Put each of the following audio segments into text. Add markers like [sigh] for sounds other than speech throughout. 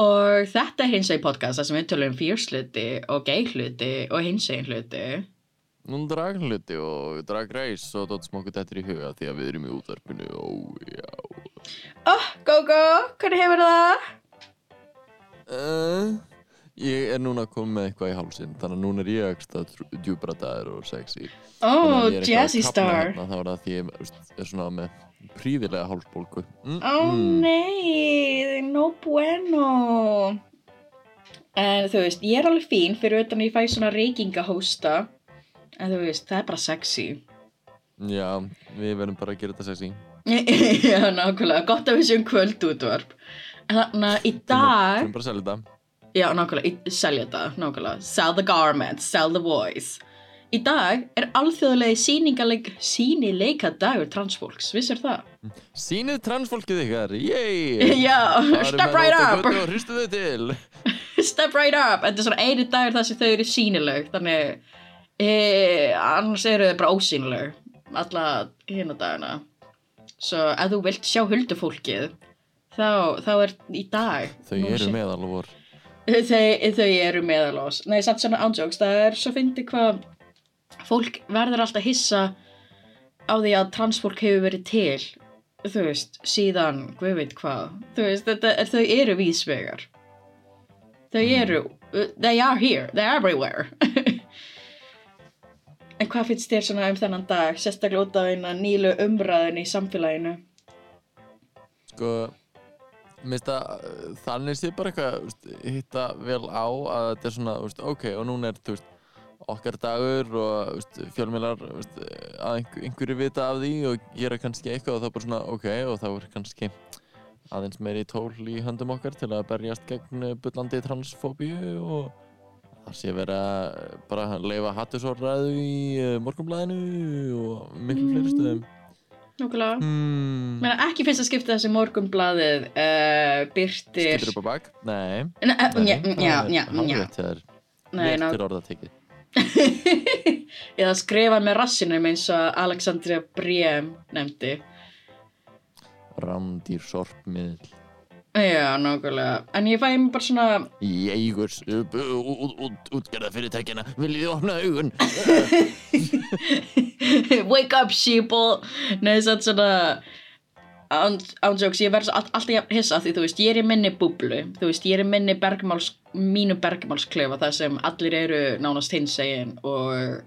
Og þetta er hins veginn podcast þar sem við tölum um fjörsluti og gay-hluti og hins veginn hluti. Nú dragluti og dragreis og dótt smokku þetta í huga því að við erum í útvarpinu Ó, já Oh, Gógó, hvernig hefur það? uh, Ég er núna komið með eitthvað í hálsinn Þannig að núna er ég ekstra djúbrataður og sexy Oh, að ég Jazzy að Star. hérna, Þá er það því ég veist, er svona með príðilega hálsbólgu mm, Ó nei, no bueno. En þú veist, ég er alveg fín fyrir utan að ég fæ svona reykingahósta. En þú veist, það er bara sexy. Já, við verðum bara að gera þetta sexy [laughs] Já, nákvæmlega, gott að við séum kvöld útvarp. En þannig að í Við dag, verðum bara að selja þetta já, nákvæmlega, selja þetta, nákvæmlega, sell the garments, sell the voice. Í dag er alþjóðulegi sínileika dagur transfólks, vissir það? Sýnið transfólkið ykkar, yey [laughs] Já, step right up, hristu þau til [laughs] step right up, þetta er svona eini dagur þar sem þau eru sínileg, þannig, e, annars eru þau bara ósýnileg, alla hérna dagina. Svo ef þú vilt sjá huldufólkið, þá, þá er í dag. Þau eru meðal vor Þau, þau eru meðal ás. Nei, samt svona ándjóks, það er svo fyndi hvað fólk verður alltaf hissa á því að transfólk hefur verið til, þú veist, síðan, hvað veit hvað, þú veist, þetta, er- þau eru vísvegar. Þau eru, uh, they are here, they're everywhere. [laughs] en hvað finnst þér svona um þennan dag, sérstaklega út af eina nýlu umræðin í samfélaginu? Sko, minnst að uh, þannig sé bara eitthvað hitta vel á að þetta er svona, ok, og núna er þú veist, okkar dagur og veist, fjölmiðlar þú veist, að einhver, einhverju vita af því og gera kannski eitthvað og er bara svona, ok, og þá er kannski aðeins meiri tól í höndum okkar til að berjast gegn bullandi transfóbíu og það sé vera bara að leifa hattusórræðu í uh, morgunblæðinu og miklu fleiri stöðum. Nákvæmlega. Meina, ekki fyrst að skipta þessi morgunblaðið uh, byrtir... Skiptir upp á bak? Nei. Já, já, já. Nei, Rétt ná, til orða tekið. [laughs] eða skrifa með rassinum eins og Alexandria Briem nefndi. Rándýr sorpmiðl. Já, nákvæmlega. En ég fæ mér bara svona, Jægur útgerða fyrirtækina. Viljið þið opna augun? [laughs] wake up sheeple. Nei, satt svona, án- ándjóks, ég verð all, alltaf hissa því, þú veist, ég er í minni búblu. Þú veist, ég er í minni bergmáls, mínu bergmálsklefa þar sem allir eru nánast hinsegin og,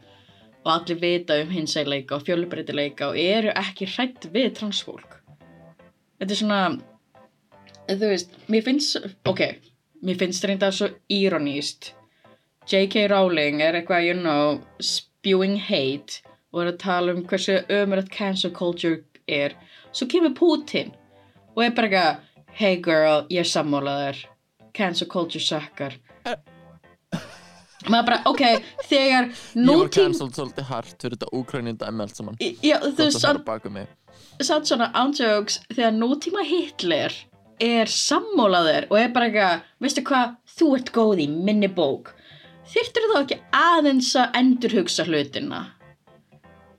og allir vita um hinsegleika og fjölbreytileika og eru ekki hrætt við transfólk. Þetta er svona, þú veist, mér finnst, ok, mér finnst reynda svo íroníst. J.K. Rowling er eitthvað, you know, spewing hate og er að tala um hversu ömurðat cancel culture er. Svo kemur Putin og er bara eitthvað, hey girl, ég sammálaður, cancel culture suckar. Maður bara, ok, þegar Ég var nútíma, cancelled svolítið hart fyrir þetta úkrænin dæmi allt saman. já, þú veist, satt svona ándjóks þegar nútíma Hitler er sammálaður og er bara eitthvað, veistu hvað, þú ert góð í minni bók. Þyrftur þá ekki aðeins að endurhugsa hlutina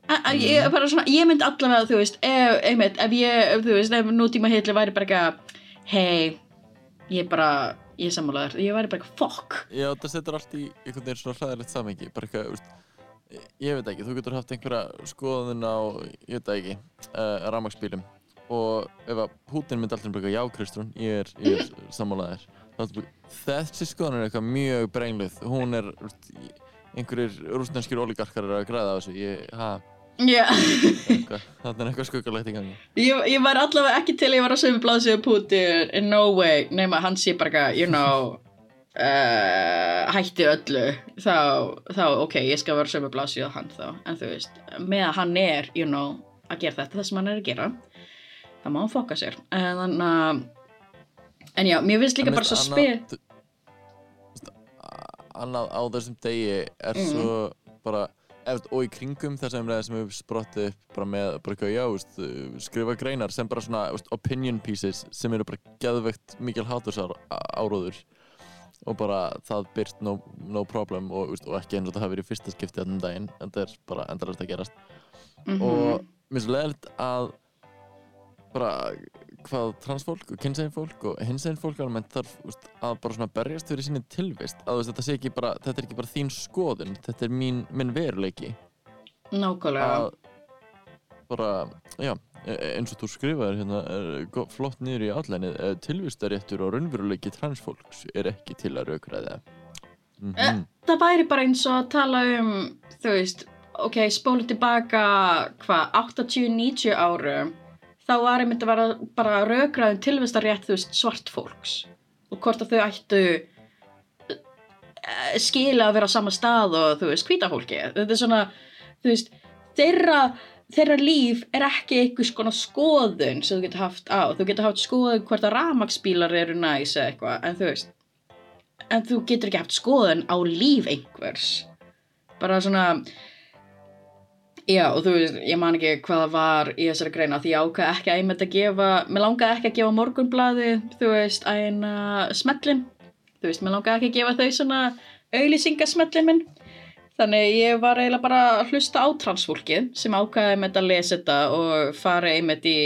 A a ég, bara svona, ég mynd allavega þú veist, ef, einmitt, ef ég ef, þú veist, ef nútíma Hitler væri bara eitthvað hei, ég bara ég er sammálaður, ég væri bara eitthvað fuck Já, það setur allt í einhvern veginn svona hræðilegt samengi. Bara eitthvað, þú veist, ég veit ekki, þú getur haft einhverja skoðun á, ég veit ekki, uh, rafmagsbílum. Og ef að Putin myndi alltaf bara já Kristrún, ég er, ég er sammálaðir. Þessi skoðun er eitthvað mjög brengluð. Hún er, einhverjir rúsnenskir oligarkar að græða á þessu. Ég, ha, Já, það er eitthvað skuggalegt í gangi. ég, ég var allavega ekki til að ég var að sömu blaðsíðu Putin. In no way, nema hann sé bara eitthvað, you know uh, [laughs] hætti öllu. Þá, þá ok, ég skal vera sömu blaðsíðu hann þá, en þú veist með að hann er, you know, að gera þetta það sem hann er að gera það má hann fokka sér. En þannig að en já, mér finnst líka En bara svo spil annað á þessum degi er Mm. svo bara eftir, og í kringum þess umræði sem hefur sprottið upp bara með bara eitthvað, já, veist, skrifa greinar sem bara svona veist, opinion pieces sem eru bara geðvegt mikil hátursár áróður og bara það byrt no, no problem og, veist, og ekki eins og það hafi verið fyrsta skipti um daginn en það er bara endalast að gerast Mhm. og mér finnst leðilegt að bara hvað transfólk og kynsegin fólk og hinsegin fólk almennt þarf úst, að bara svona berjast fyrir sinni tilvist. Að veist, þetta, sé ekki bara, þetta er ekki bara þín skoðun þetta er mín, minn veruleiki. Nákvæmlega. Bara, já, e- eins og þú skrifaðir hérna, flott niður í allenið tilvistaréttur og raunveruleiki transfólks er ekki til að raukræða mm Eh, það væri bara eins og að tala um þú veist, ok, spólu tilbaka hvað, 80-90 árum þá var einmitt að vera bara rökraðum tilvistarétt þú veist, svart fólks. Og hvort að þau ættu eh, skila að vera á sama stað og þú veist, hvíta fólki þetta er svona, þú veist þeirra, þeirra líf er ekki einhvers konar skoðun sem þú getur haft á. Þú getur haft skoðun hvort að rafmagsbílar eru næs eða eitthvað, en þú veist en þú getur ekki haft skoðun á líf einhvers. Bara svona já og þú veist ég man ekki hvað það var í þessari greina því ég ákvað ekki að einmitt að gefa mér langaði ekki að gefa morgunblaði þú veist að smellin þú veist mér langaði ekki að gefa þau svona auðlýsingasmellin minn. Þannig ég var eiginlega bara að hlusta á transfólkið sem ákvaði einmitt að lesa þetta og fara einmitt í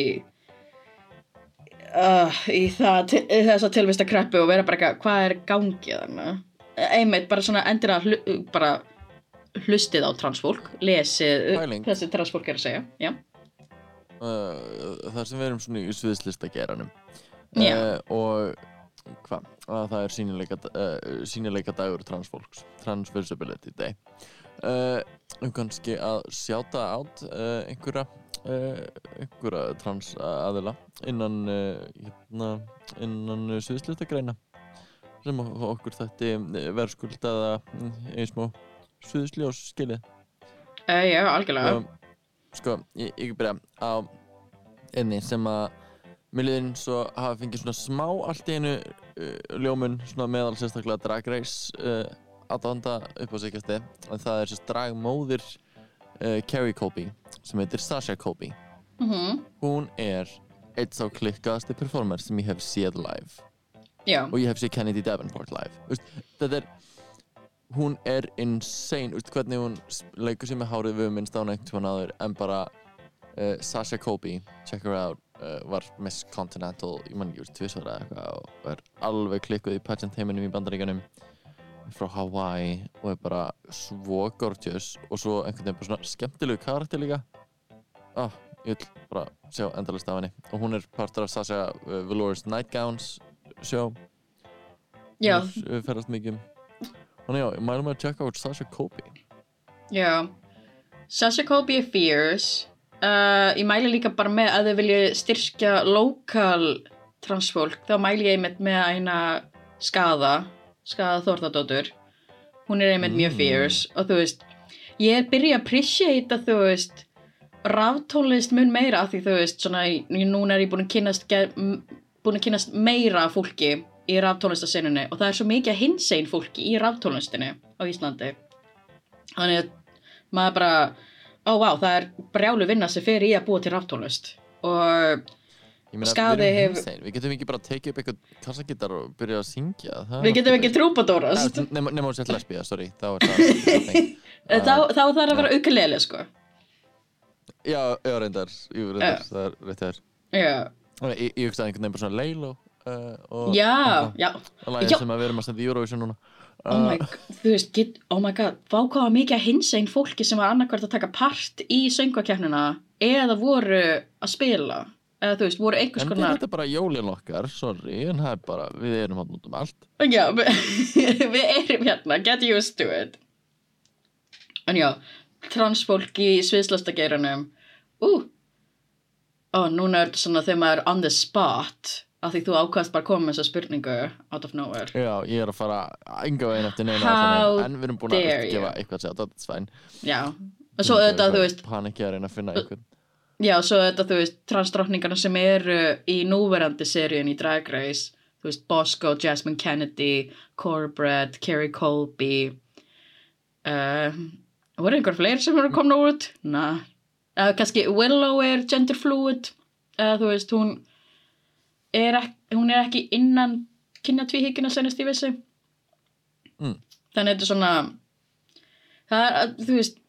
uh, í, það, þessa tilvista kreppu og vera bara eitthvað, hvað er gangið þannig einmitt bara svona endur að hlu, bara hlustið á transfólk lesið Pæling. þessi transfólk er að segja já, uh, þar sem við erum svona í sviðslista geranum Já. og hvað, að það er sínileika, uh, sínileika dagur transfólks Transversibility Day uh, um kannski að sjáta át uh, einhverja uh, einhverja trans aðila innan uh, hérna, innan uh, sviðslista greina sem okkur þetta verðskuldaða eins og sviðsljós skilið? Uh, já algjörlega. Um, sko, ég, ég byrja á einni sem að mér liðin svo hafa fengið svona smá allt í einu uh, ljómun svona meðal sérstaklega Drag Race uh, aðdanda upp á síkasti en það er sérst dragmóðir uh, Carrie Colby sem heitir Sasha Colby mm hún er eitt sá klikkaðasti performer sem ég hef séð live. Já, og ég hef séð Kennedy Davenport live. Þetta er hún er insane Vist, hvernig hún leikur sér með hárið við minnst á einhvern tímann áður en bara uh, Sasha Colby, check her out uh, var Miss Continental ég mann ekki úr tvisvar eða eitthvað og er alveg klikkuð í pageant heiminum í bandaríkanum frá Hawaii og er bara svo gorgeous og svo einhvern veginn bara svona skemmtilegu karakter líka. Ah, ég vil bara sjá endalist af henni. Og hún er partur af Sasha uh, Velour's Nightgowns sjó já, Hún ferðast mikið um. Þannig já, ég mælum að checka út Sasha Colby já. Sasha Colby er fierce. Uh, ég mæli líka bara með að þau vilja styrkja lokal transfólk, þá mæli ég einmitt með eina skaða skaða Þórðardóttur. Hún er einmitt mjög Mm. fierce og þú veist, ég er byrja að appreciate þú veist ráftónlist mun meira af því þú veist svona, núna er ég búin að kynast búin að kynast meira fólki í ráftónlistasenunni og það er svo mikið hinsegin fólki í ráftónlistinni á Íslandi. Þannig að maður bara ó vá, það er brjálu vinna sem fer í að búa til ráftónlist og meina, Skaði við getum ekki bara tekið upp eitthvað kassagítar og byrjað að syngja. Við getum ekki trúpadórast Nema nema hún sett lesbía, sorry. Þá er það thing. [laughs] þá, þá þarf að vera ukulele sko. Já, já, reyndar, jú, reyndar. Það er rétt þér. Ég, hugsaði einhvern veginn bara svona Leilo uh, og, og, já og lagið Já. sem að við erum að senda í Eurovision núna. Oh my, þú veist, get, oh my god hvaða mikið að hinsegin fólki sem var annarkvært að taka part í söngvakeppnina eða voru að spila eða þú veist, voru einhvers En konar þetta er bara jólin okkar, sorry En það er bara, við erum hann út um allt. Já, við, [laughs] við erum hérna get used to it. En já, transfólk í sviðslastageiranum ú. Ó, núna er þetta svona þegar maður er on the spot af því þú ákvæmst bara að koma með þessa spurningu out of nowhere. Já, ég er að fara enga veginn eftir neina allan, En við erum búin að gefa eitthvað að Þetta er svæn já, og svo auðvitað, þú veist Panikki að reyna að finna einhvern. Já, svo þetta, þú veist, transdrottningarna sem eru í núverandi seríun í Drag Race, þú veist, Bosco, Jasmine Kennedy, Corbett, Kerry Colby, uh, voru einhver fleiri sem eru komna út? Na, uh, kannski Willow er gender fluid, uh, þú veist, hún er, ek, hún er ekki innan kynja tvíhyggjuna senast ég vissi. Mm. Þannig að þetta er svona, það er, þú veist,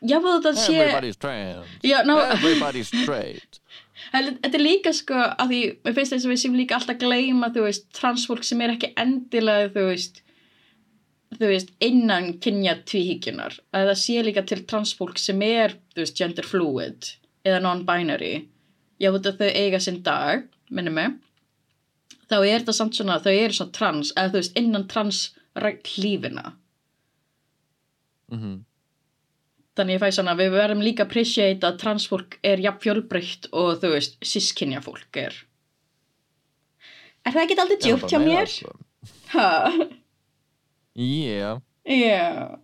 jáfnveg þetta sé... Everybody's trans. Já, ná, Everybody's straight. [laughs] Þetta er líka sko að því, mér finnst þess að við séum líka alltaf að gleyma, þú veist, transfólk sem er ekki endilega, þú veist, þú veist, innan kynja tvíhyggjunar. Að það sé líka til transfólk sem er, þú veist, gender fluid eða non-binary. Já, þetta þau eiga sinn dag, minnum mig. Þá er þetta samt svona, þau eru svona trans, eða þú veist, innan trans hlífina. Mm Þannig ég fæ svona, við verðum líka appreciate að transfólk er jafn fjölbreytt og þú veist, sískinja fólk er. Er það ekki aldrei djúpt hjá mér? Ha? Yeah. Já.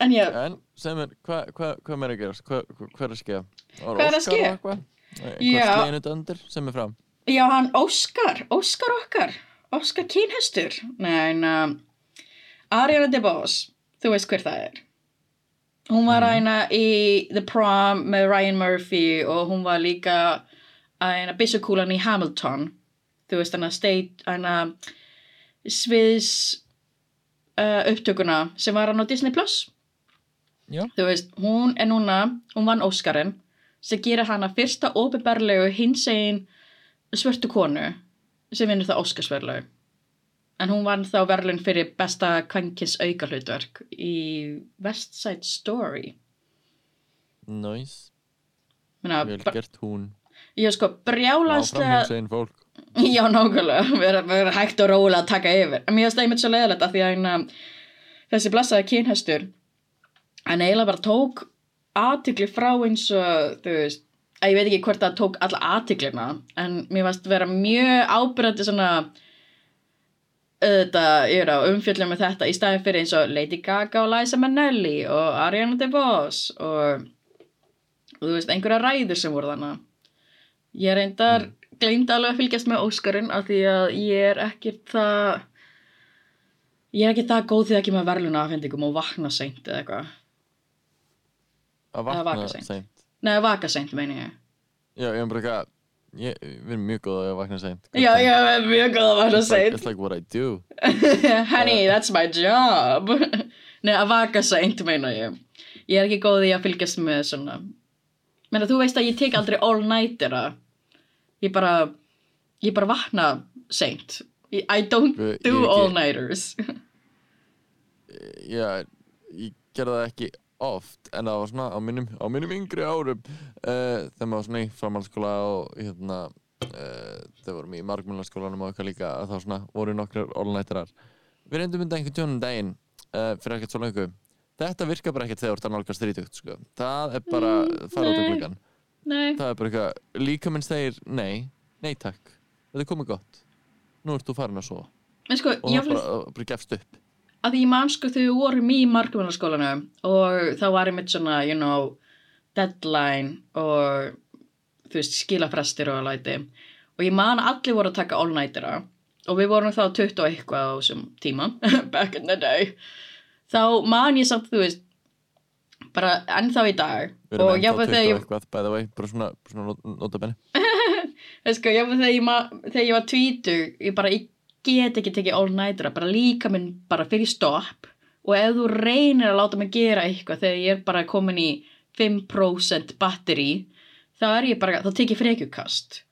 En já, En sem er, hvað hva, hva meira að gerast? Hvað hva, hva er að ske? Hvað er að ske? Sleginu þetta undir sem er fram? já, hann Óskar, Óskar okkar, Óskar kynhestur. Nei, en uh, Ariana DeBose, þú veist hver það er. Hún var Mhm. aðeina í The Prom með Ryan Murphy og hún var líka aðeina byssukúlan í Hamilton. Þú veist, hann að state, hann að sviðs uh, upptökuna sem var hann á Disney Plus. Já. Þú veist, hún er núna, hún vann Óskarinn sem gerir hana fyrsta opiðberlegu hinsegin svörtu konu sem vinnur það Óskarsverðlaug. En hún vann þá verðlun fyrir besta kvænkins aukahlutverk í West Side Story. Nice. Vel gert hún. ég sko brjálanslega, [laughs] já nákvæmlega, við erum, við erum hægt og rólega að taka yfir. En mér finnst það einmitt svo leiðilegt að því að hérna, þessi blassaði kynhestur, hann eiginlega bara tók aðtikli frá eins og, þú veist, að ég veit ekki hvort það tók alla aðtiklina, en mér fannst vera mjög ábyrðandi svona, auðvitað, ég er á umfjöllum með þetta í staðin fyrir eins og Lady Gaga og Liza Minnelli og Ariana DeVos og, og þú veist, einhverja ræður sem voru þannig. Ég reyndar mm. gleymdi alveg að fylgjast með Óskarinn af því að ég er ekki það ég er ekki það góð því að ekki með verðluna afhendingum og vakna seint eða eitthvað. Að vakna seint. Nei, vaka seint meina ég. Já, ég er bara eitthvað, ég, við erum mjög góð að vakna seint. Já, ég er mjög góð að vakna seint. it's like what I do. [laughs] Honey, that's my job. [laughs] Nei, að vaka seint meina ég. Ég er ekki góð í að fylgjast með svona. Menna, þú veist að ég tek aldrei all-nightera. Ég bara, ég bara vakna seint. I don't Ég- ég do ekki- all-nighters. [laughs] Já, ég gerði það ekki oft, en það var svona á mínum, á mínum yngri árum uh, þegar maður var svona í framhaldsskóla og hérna uh, þegar vorum í margmjölaskólanum og eitthvað líka þá svona voru nokkrar all-nighterar. Við reyndum mynda einhvern tjónum daginn uh, fyrir ekkert svo lengu. Þetta virkar bara ekkert þegar þú ert að nálgast þrítugt, sko. Það er bara, fara út nei. gluggan. Nei. Það er bara eitthvað, líka minn segir nei, nei takk, þetta er komið gott. Nú ert þú farin að sofa. Sko, Og það bara, bara gefst upp. Að því ég man þegar við vorum í markmannarskólanum og þá var einmitt svona, you know, deadline og þú veist, skilafrestir og læti og ég man allir voru að taka all-nightera og við vorum þá 20 og eitthvað á þessum tíma, [laughs] back in the day þá man ég samt, þú veist bara ennþá í dag Við erum ennþá 20 þegar og ég eitthvað, by the way, bara svona, svona not- notabenni. Veist [laughs] sko, ég, ma- þegar ég var tvítug, ég bara, ég get ekki tekið all-nightera, bara líka minn bara fyrir stopp og ef þú reynir að láta mig gera eitthvað þegar ég er bara komin í 5% batteri, þá er ég bara, þá tek ég frekjukast.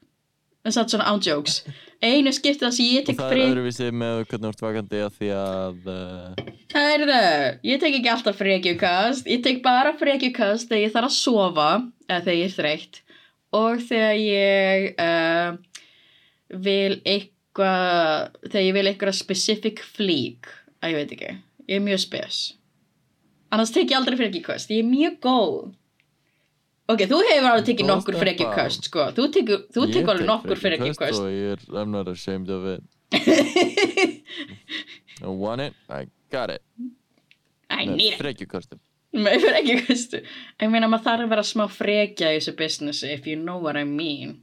En satt svona ándjóks. Einu skiptið það sem ég Og tek það er frek... öðruvísi með hvernig þú ert vakandi að því að uh, Það er það, ég tek ekki alltaf frekjukast, ég tek bara frekjukast þegar ég þarf að sofa, eða þegar ég er þreytt og þegar ég uh, vil eitthvað, þegar ég vil eitthvað specific flík, að ég veit ekki, ég er mjög spes. Annars tek ég aldrei frekjukast, ég er mjög góð. Ok, þú hefur alveg tekið nokkur frekjukast, sko, þú tekur, tekur alveg tek nokkur frekjukast. og ég er I'm not ashamed of it [laughs] I want it, I got it I need it. frekjukastum Með frekjukastu. Ég meina maður þarf að vera smá frekja í þessu businessi if you know what I mean.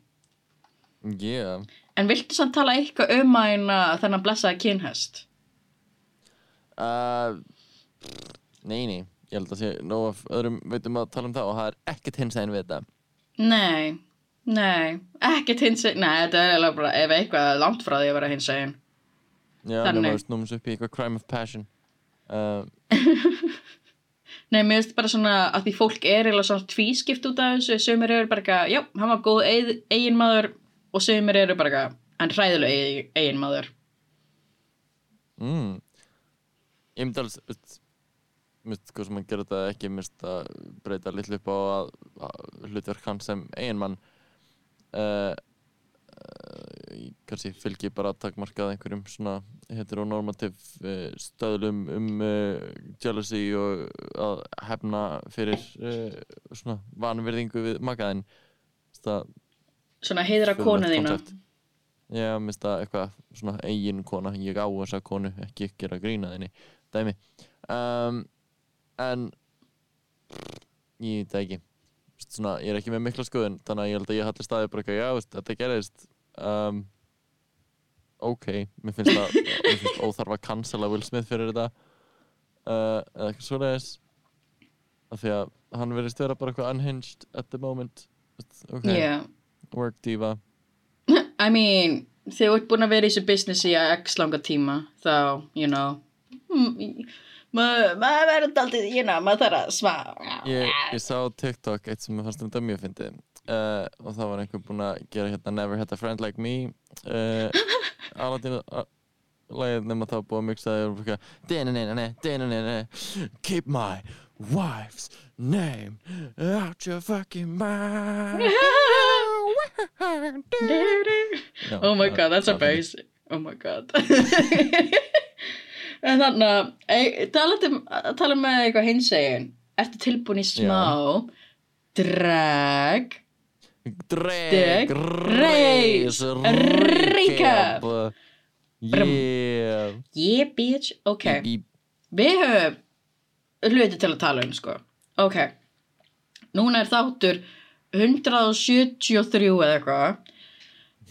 Yeah. En viltu samt tala eitthvað um að hérna þennan blessaða kynhest? Uh, nei, nei, ég held að sé nóg af öðrum veitum að tala um það og það er ekkert hins einn við þetta. Nei, nei, ekkert hins nei, þetta er eiginlega bara, ef eitthvað langt frá því að vera hins egin. Já, veist, númum svo upp í eitthvað crime of passion. Uh, [laughs] Nei, mér finnst bara svona að því fólk er eiginlega svona tvískipt út af þessu, sömur eru bara eitthvað, já, hann var góð eigin maður og sömur eru bara eitthvað, hann hræðilega eigin maður. mm. Ég myndi alveg, veist, veist, hvað sem hann gerir þetta ekki, mist að breyta litlu upp á að, að hlutverk hann sem eiginmann. Uh, uh, kannski fylgi bara takmarkað einhverjum svona heteronormativ uh, stöðlum um jealousy og að hefna fyrir svona vanvirðingu við makaðinn það Svona heiðra konu þína. Já, minnst það eitthvað svona eigin kona, ég á þessa konu ekki gera grína þinni dæmi. Um, en ég veit ekki. Svona, ég er ekki með mikla skoðun þannig að ég held að ég halli staði bara eitthvað já, veist, þetta gerist um, ok, mér finnst það mér finnst óþarf að cancela Will Smith fyrir þetta. Uh, eða eitthvað svoleiðis. Af því að hann verðist vera bara eitthvað unhinged at the moment. Ok, Yeah. Work diva. I mean, þegar þú ert búin að vera í þessu business í x langa tíma, þá, you know, mm, maður maður verður daldið, you know, maður þarf að smá. ég, ég sá á TikTok eitt sem ég fannst þetta mjög fyndið uh, og það var einhver búinn að gera hérna Never Had a Friend Like Me uh, [laughs] Aladdin uh, lagið nema það var búið að mixa það og bara dinninninninni, dinninninni Keep my wife's name out your fucking mind [laughs] Já, oh my god, that's fyndið. amazing. Oh my god. en þannig að, talandi um, tala með eitthvað hinsegin, ertu tilbúin í smá drag Dreg, reis, recap. Yeah Yeah, bitch, ok. Við höfum hluti til að tala um, sko. Ok. Núna er þáttur 173 eða eitthvað.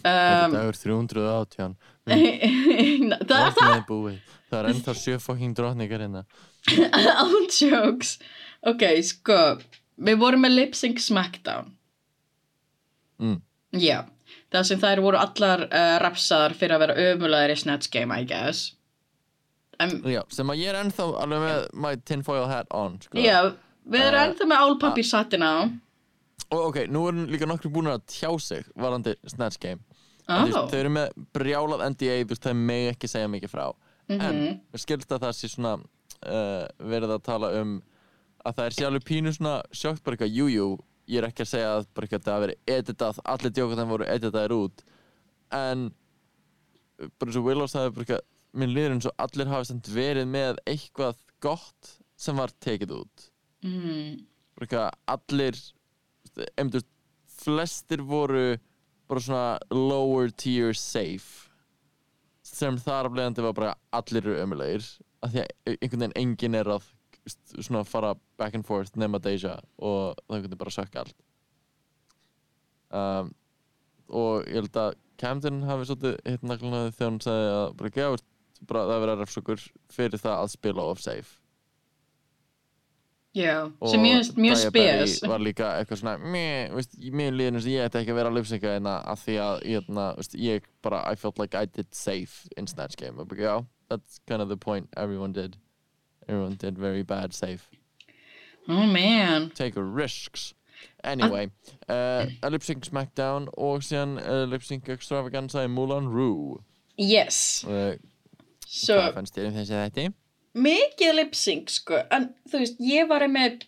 Þetta er Um, dagur 318 [laughs] það er það er búið Það er ennþá sjö fucking drottningar hérna [laughs] ántjóks. Ok, sko. Við vorum með Lip Sync Smackdown. mm. Já. Það sem þær voru allar uh, rapsaðar fyrir að vera ömulegar í Snatch Game, I guess. Um, Já, sem að ég er ennþá alveg með my tinfoil hat on sko. já, við erum Uh, ennþá með álpapír satin á. Ok, nú erum líka nokkru búin að tjá sig varandi Snatch Game Þú veist, Oh. Þau eru með brjálað NDA, þú veist, þau megi ekki segja mikið frá En Mhm. skilst að það sé svona uh, verið að tala um að það er sjálfur pínu svona sjókt bara eitthvað, jú, jú, ég er ekki að segja að bara eitthvað það hafi verið editað, allir djóka þeim voru editaðir út en bara eins og Willow sagði bara eitthvað, minn líður eins og allir hafi samt verið með eitthvað gott sem var tekið út Mm. bara eitthvað, allir einmitt, flestir voru bara svona lower tier safe sem þar af leiðandi var bara allir ömulegir af því að einhvern veginn enginn er að svona fara back and forth nema Deja og það einhvern veginn bara sökka allt. Um, og ég held að Camden hafi svolítið hitt nagluna þegar hún sagði að bara, það verið að refsökur fyrir það að spila of safe Já, sem mjög, mjög spes. var líka eitthvað svona mér, líður eins og ég ætti ekki að vera að lipsynka hérna af því að hérna, veist, ég bara I felt like I did safe in Snatch Game bara, já, that's kind of the point everyone did everyone did very bad safe Oh man. take risks anyway, uh, a lip sync smackdown og síðan uh, lip sync extravaganza í Moulin Rouge Yes. uh, Svo, hvað fannst þér um þessi þetta? Mikið lip-sync, sko. En þú veist, ég var einmitt,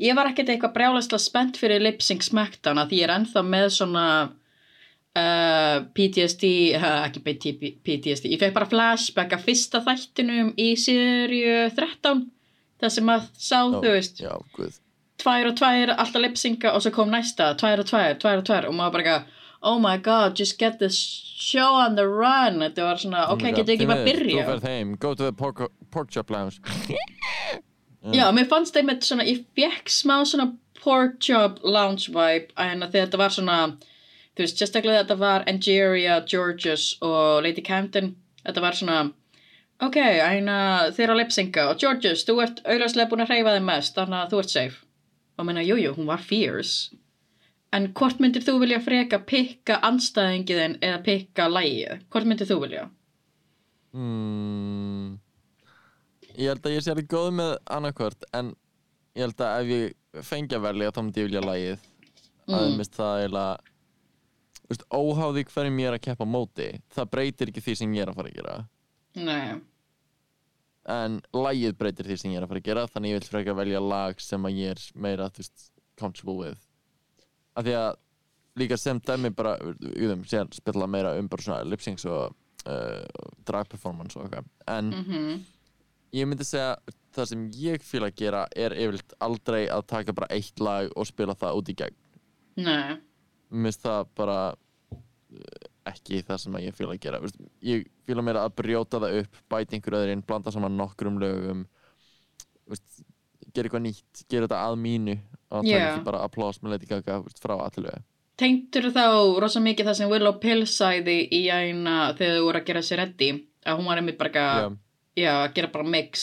ég var ekkert eitthvað brjálæslega spennt fyrir lip-sync smackdown að því ég er ennþá með svona uh, PTSD, uh, ekki PT PTSD, ég fekk bara flashback af fyrsta þættinum í sériu 13, það sem að sá, þú veist, já, tvær og tvær, alltaf lipsynka og svo kom næsta, tvær og tvær, tvær og tvær og maður bara eitthvað, oh my god, just get this show on the run. Þetta var svona, ok, Oh my get God, ég ekki bara að byrja þú ferð heim, go to the pork, pork chop lounge. [laughs] Já, mér fannst einmitt svona, ég fekk smá svona pork chop lounge vibe, en að þetta var svona þú veist, sérstaklega þetta var Angeria, Georges og Lady Camden þetta var svona ok, æna, þeir eru að lipsynka og Georges, þú ert auðvitað búin að hreyfa þeim mest þannig að þú ert safe. Og menna, jújú, jú, hún var fierce en hvort myndir þú vilja freka pikka anstæðingiðin eða pikka lægið, hvort myndir þú vilja Hmm. Ég held að ég sé alveg góð með annarkvört en ég held að ef ég fengi að velja þá myndi ég vilja lagið mm. að Mm. mist það eiginlega veist, óháði hverjum ég er að keppa móti það breytir ekki því sem ég er að fara að gera nei, en lagið breytir því sem ég er að fara að gera þannig ég vil frekar velja lag sem að ég er meira þú veist, comfortable with af því að líka sem dæmi bara úðum, sér spila meira um bara svona lip-syncs og uh, drag performance og eitthvað. En mhm. ég myndi segja það sem ég fíla að gera er yfirleitt aldrei að taka bara eitt lag og spila það út í gegn. Nei, mér finnst það bara eh, ekki það sem ég fíla að gera. Ég fíla meira að brjóta það upp bæta einhver öðrin, blanda saman nokkrum lögum. Gera eitthvað nýtt gera þetta að mínu og taka Já. ekki bara applás með Lady Gaga frá allilega Tengdur þá rosa mikið það sem Willow Pill sæði í æna þegar þau voru að gera sér reddi að hún var einmitt bara að, já, að gera bara mix.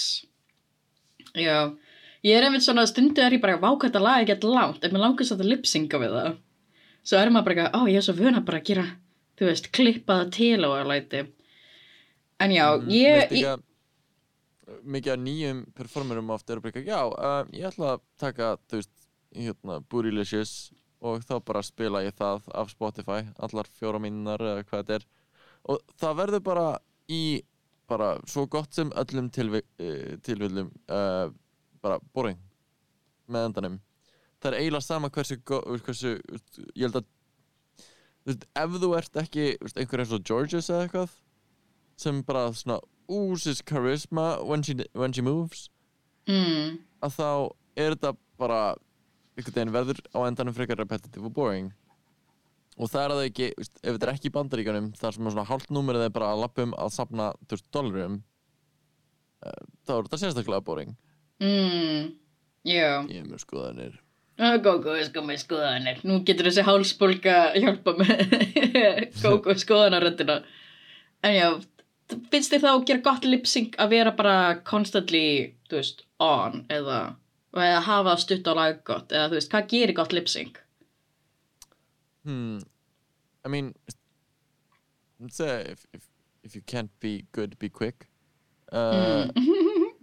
Já, ég er einmitt svona stundu er ég bara vá hvað þetta lag er gett langt. En mér langast að lipsynga við það. Svo er maður bara, ó ég er svo vöna bara að gera þú veist, klippa það til og að læti. En já, Mm, ég, líka- mikið af nýjum performerum oft eru bara eitthvað, já, uh, ég ætla að taka, þú veist, hérna, Bootylicious og þá bara spila ég það af Spotify, allar fjóra mínunar eða hvað þetta er. Og það verður bara í bara svo gott sem öllum tilvi, uh, tilvillum uh, bara boring með endanum. Það er eiginlega sama hversu, hversu ég held að veist, ef þú ert ekki veist, einhver eins og Georges eða eitthvað sem bara svona oozes charisma when she, when she moves mm, að þá er þetta bara einhvern veginn verður á endanum frekar repetitive og boring og það er að það ekki, veist, ef þetta er ekki í bandaríkanum sem er svona hálft númerið er bara að lappum að safna þú veist, dollarum uh, þá er þetta sérstaklega boring mm, já ég er með skoðanir Gógó er sko með skoðanir. Nú getur þessi hálsbólka hjálpa með [laughs] Gógó skoðanaröndina. En já, finnst þið þá að gera gott lip-sync að vera bara constantly, þú veist, on eða, eða hafa stutt á lag gott eða þú veist, hvað gerir gott lip-sync? hmm, I mean let's say if, if, if you can't be good, be quick uh, Mm. [laughs]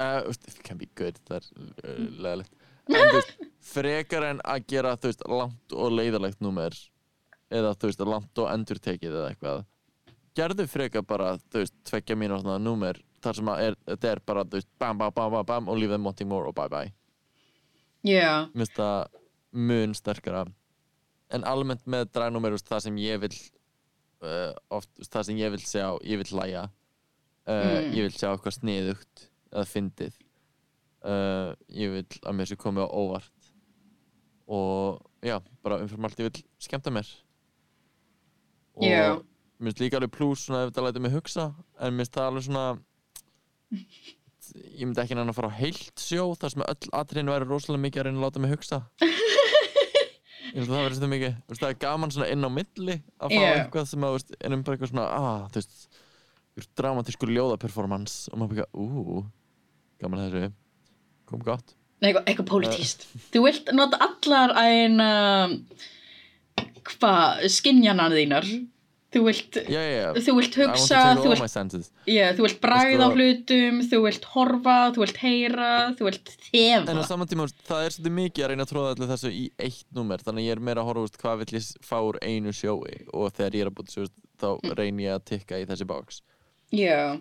Uh, if you can be good, það er uh, leðilegt En þú veist, [laughs] frekar en að gera, þú veist, langt og leiðilegt númer eða, þú veist, langt og endurtekið eða eitthvað Gerðu frekar bara, þú veist, tveggja mínútna númer þar sem er, þetta er bara, veist, bam, bam, bam, bam, bam og leave them wanting more og bye bye. Já, Mér finnst það mun sterkara. En almennt með dragnúmer, það sem ég vil uh, oft, það sem ég vil sjá, ég vil hlæja. Uh, Mm. ég vil sjá eitthvað sniðugt eða fyndið. Uh, ég vil að mér sé komið á óvart. Og já, bara umfram allt ég vil skemmta mér. Og Já. mér finnst líka alveg plús svona ef þetta lætur mig hugsa en mér finnst það alveg svona ég myndi ekki næna að fara á heilt sjó þar sem öll atriðin væri rosalega mikið að reyna að láta mig hugsa [laughs] ég held að það verður þetta mikið veist, það er gaman svona inn á milli að fá Já. eitthvað sem að, er um bara eitthvað svona ah, þú veist, einhver dramatískur ljóðaperformance og maður bara, ú gaman að þessu, kom gott Nei, eitthvað, eitthvað pólitíst. Þú vilt nota allar eina, hvað, skinjana þínar. Þú vilt, já, já, þú vilt hugsa, þú vilt Já, þú vilt bragða á hlutum, þú vilt horfa, þú vilt heyra, þú vilt þefa. En á saman tíma, það er svolítið mikið að reyna að tróða allir þessu í eitt númer þannig að ég er meira að horfa úr hvað vill ég fá úr einu sjói? Og þegar ég er að búið þessu þá Mm. reyni ég að tikka í þessi box. Já,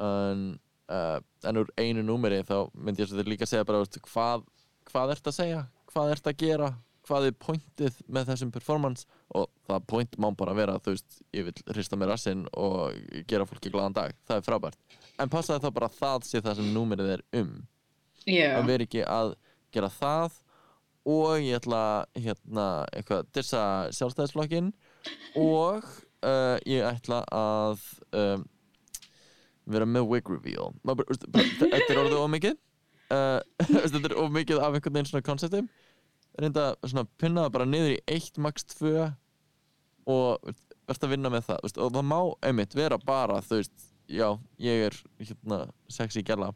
en, uh, en úr einu númeri þá myndi ég svolítið líka að segja bara hvað, hvað ert að segja, hvað ert að gera hvað er pointið með þessum performance og það point má bara vera þú veist, ég vil hrista með rassinn og gera fólki glaðan dag, það er frábært. En passaði þá bara að það sé það sem númerið er um. Já, að vera ekki að gera það og ég ætla hérna eitthvað dissa sjálfstæðisflokkin og uh, ég ætla að um, vera með wig reveal. Þetta er orðið of mikið. [laughs] Uh, þetta er of mikið af einhvern veginn svona konceptum reynda að pinna það bara niður í eitt max tvö og verðt að vinna með það veist, og það má einmitt vera bara þú veist, já, ég er hérna sexy gæla.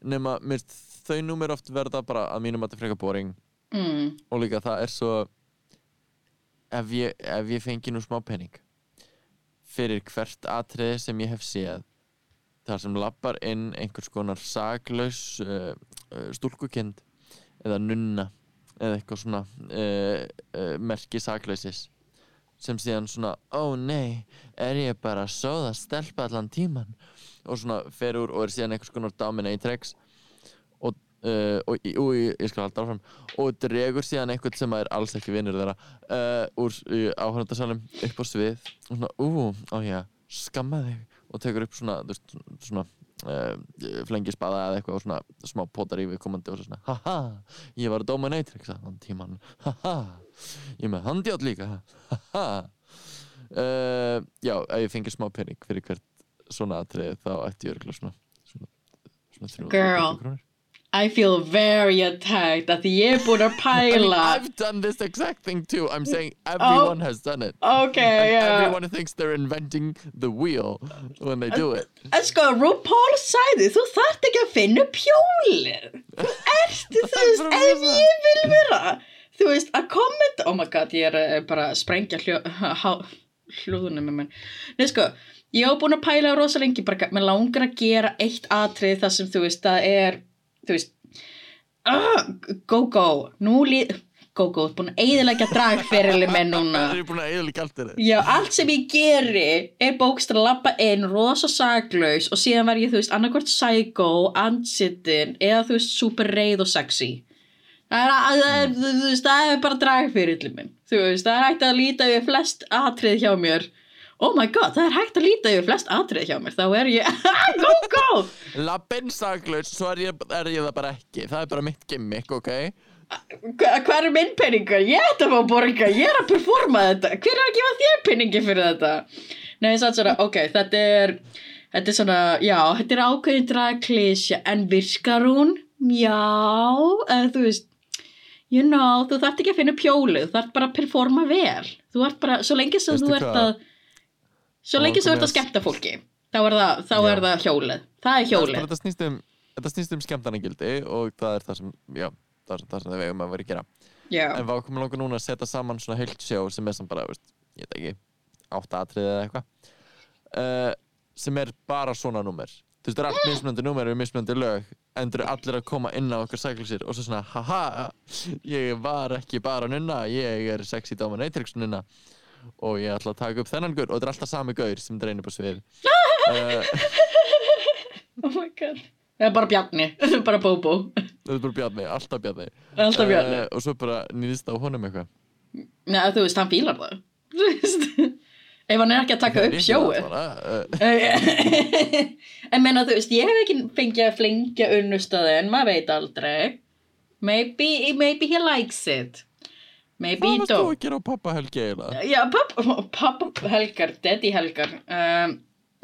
Nema, mér þau númer oft verða bara að mínum að þetta frekar boring. Mm, og líka það er svo ef ég, ef ég fengi nú smá penning fyrir hvert atriði sem ég hef séð þar sem lappar inn einhvers konar saklaus uh, uh, stúlkukind eða nunna eða eitthvað svona uh, uh, merki saklausis sem síðan svona, ó nei er ég bara að sóða stelpa allan tíman og svona fer úr og er síðan einhvers konar dominatrix og, uh, og, og, ég, skal halda áfram og dregur síðan einhvern sem er alls ekki vinnur þeirra úr áhörndasalum upp á svið og svona, ú, á já skamma þig. Og tekur upp svona, þú veist, svona uh, flengisbaða eða eitthvað og svona smá potar í við komandi og svo svona haha, ég var dominatrix allan tíman haha, ég með handjátt líka haha uh, já, ef ég fengi smá pening fyrir hvert svona atrið þá ætti ég örgulega svona svona, svona 350 Girl. I feel very attacked að því ég er búin að I mean, pæla I've done this exact thing too. I'm saying everyone has done it. Ok, and já everyone thinks they're inventing the wheel when they do it. En sko, RuPaul sagði, þú þarft ekki að finna upp hjólið. Þú ert, þú [laughs] veist, ef ég vil vera, þú veist, að kommenta, oh my god, ég er eh, bara að sprengja hljó, [laughs] hljóðunum með mér. Nei, sko, ég hef búin að pæla rosa lengi, bara, mér langar að gera eitt atrið þar sem, þú veist, það er, þú veist, ah, go, go, nú líð, go, go, þú ert búin að eigðilegja dragferili með núna. [laughs] Er er Já, allt sem ég geri er bókst að lappa inn, rosa saglaus og síðan var ég, þú veist, annarkvort psycho, ansittin eða þú veist, super reið og sexy. Það er, er, þú veist, það er bara dragfyrirli minn. Þú veist, það er hægt að líta yfir flest atrið hjá mér. Oh my god, það er hægt að líta yfir flest atrið hjá mér. Þá er ég, [laughs] go, go! Lappin saklaus, svo er ég, er ég það bara ekki Það er bara mitt gimmick, ok Hva, hvað er minn peningur? Ég ætti að fá borga, ég er að performa þetta. Hver er að gefa þér peningi fyrir þetta? Nei, ég satt svona, ok, þetta er, þetta er svona, já, þetta er ákveðin dragklísja, en virkar hún? Já, eða þú veist, you know, þú þarft ekki að finna pjólið, þú þarft bara að performa vel. Þú ert bara, svo lengi sem Veistu þú ert að, svo lengi sem þú ert að skemmta fólki, þá er það, þá er það hjólið. Það er hjólið. Þetta snýst um, um skemmtarnagildi og það er það sem, já, það er það sem við eigum að vera að gera. Já, En við ákomum langar núna að setja saman svona heilt sjó sem er sem bara, veist, ég veit ekki, átta atriði eða eitthvað. Uh, sem er bara svona númer. Þú veist, það er allt [gasps] mismunandi númer við mismunandi lög en þú eru allir að koma inn á okkar sæklusir og svo svona, haha, ég var ekki bara nunna, ég er sexy dominatrix nunna og ég ætla að taka upp þennan gaur og þetta er alltaf sami gaur sem dreynir på svið uh, [laughs] oh my god. Það er bara bjarni, [laughs] bara bóbó. Þetta er bara Bjarni, alltaf Bjarni Alltaf bjarni. Eh, Og svo bara nýðist á honum eitthvað Nei, þú veist, hann fílar það. [laughs] Ef hann er ekki að taka upp sjóið en menna, þú veist, ég hef ekki fengið að flengja unnustöðin, maður veit aldrei. Maybe, maybe he likes it. Maybe Hvað he varst þú don't. að gera á pappa Helgi eiginlega? Já, pappa, pappa helgar, daddy helgar. Um,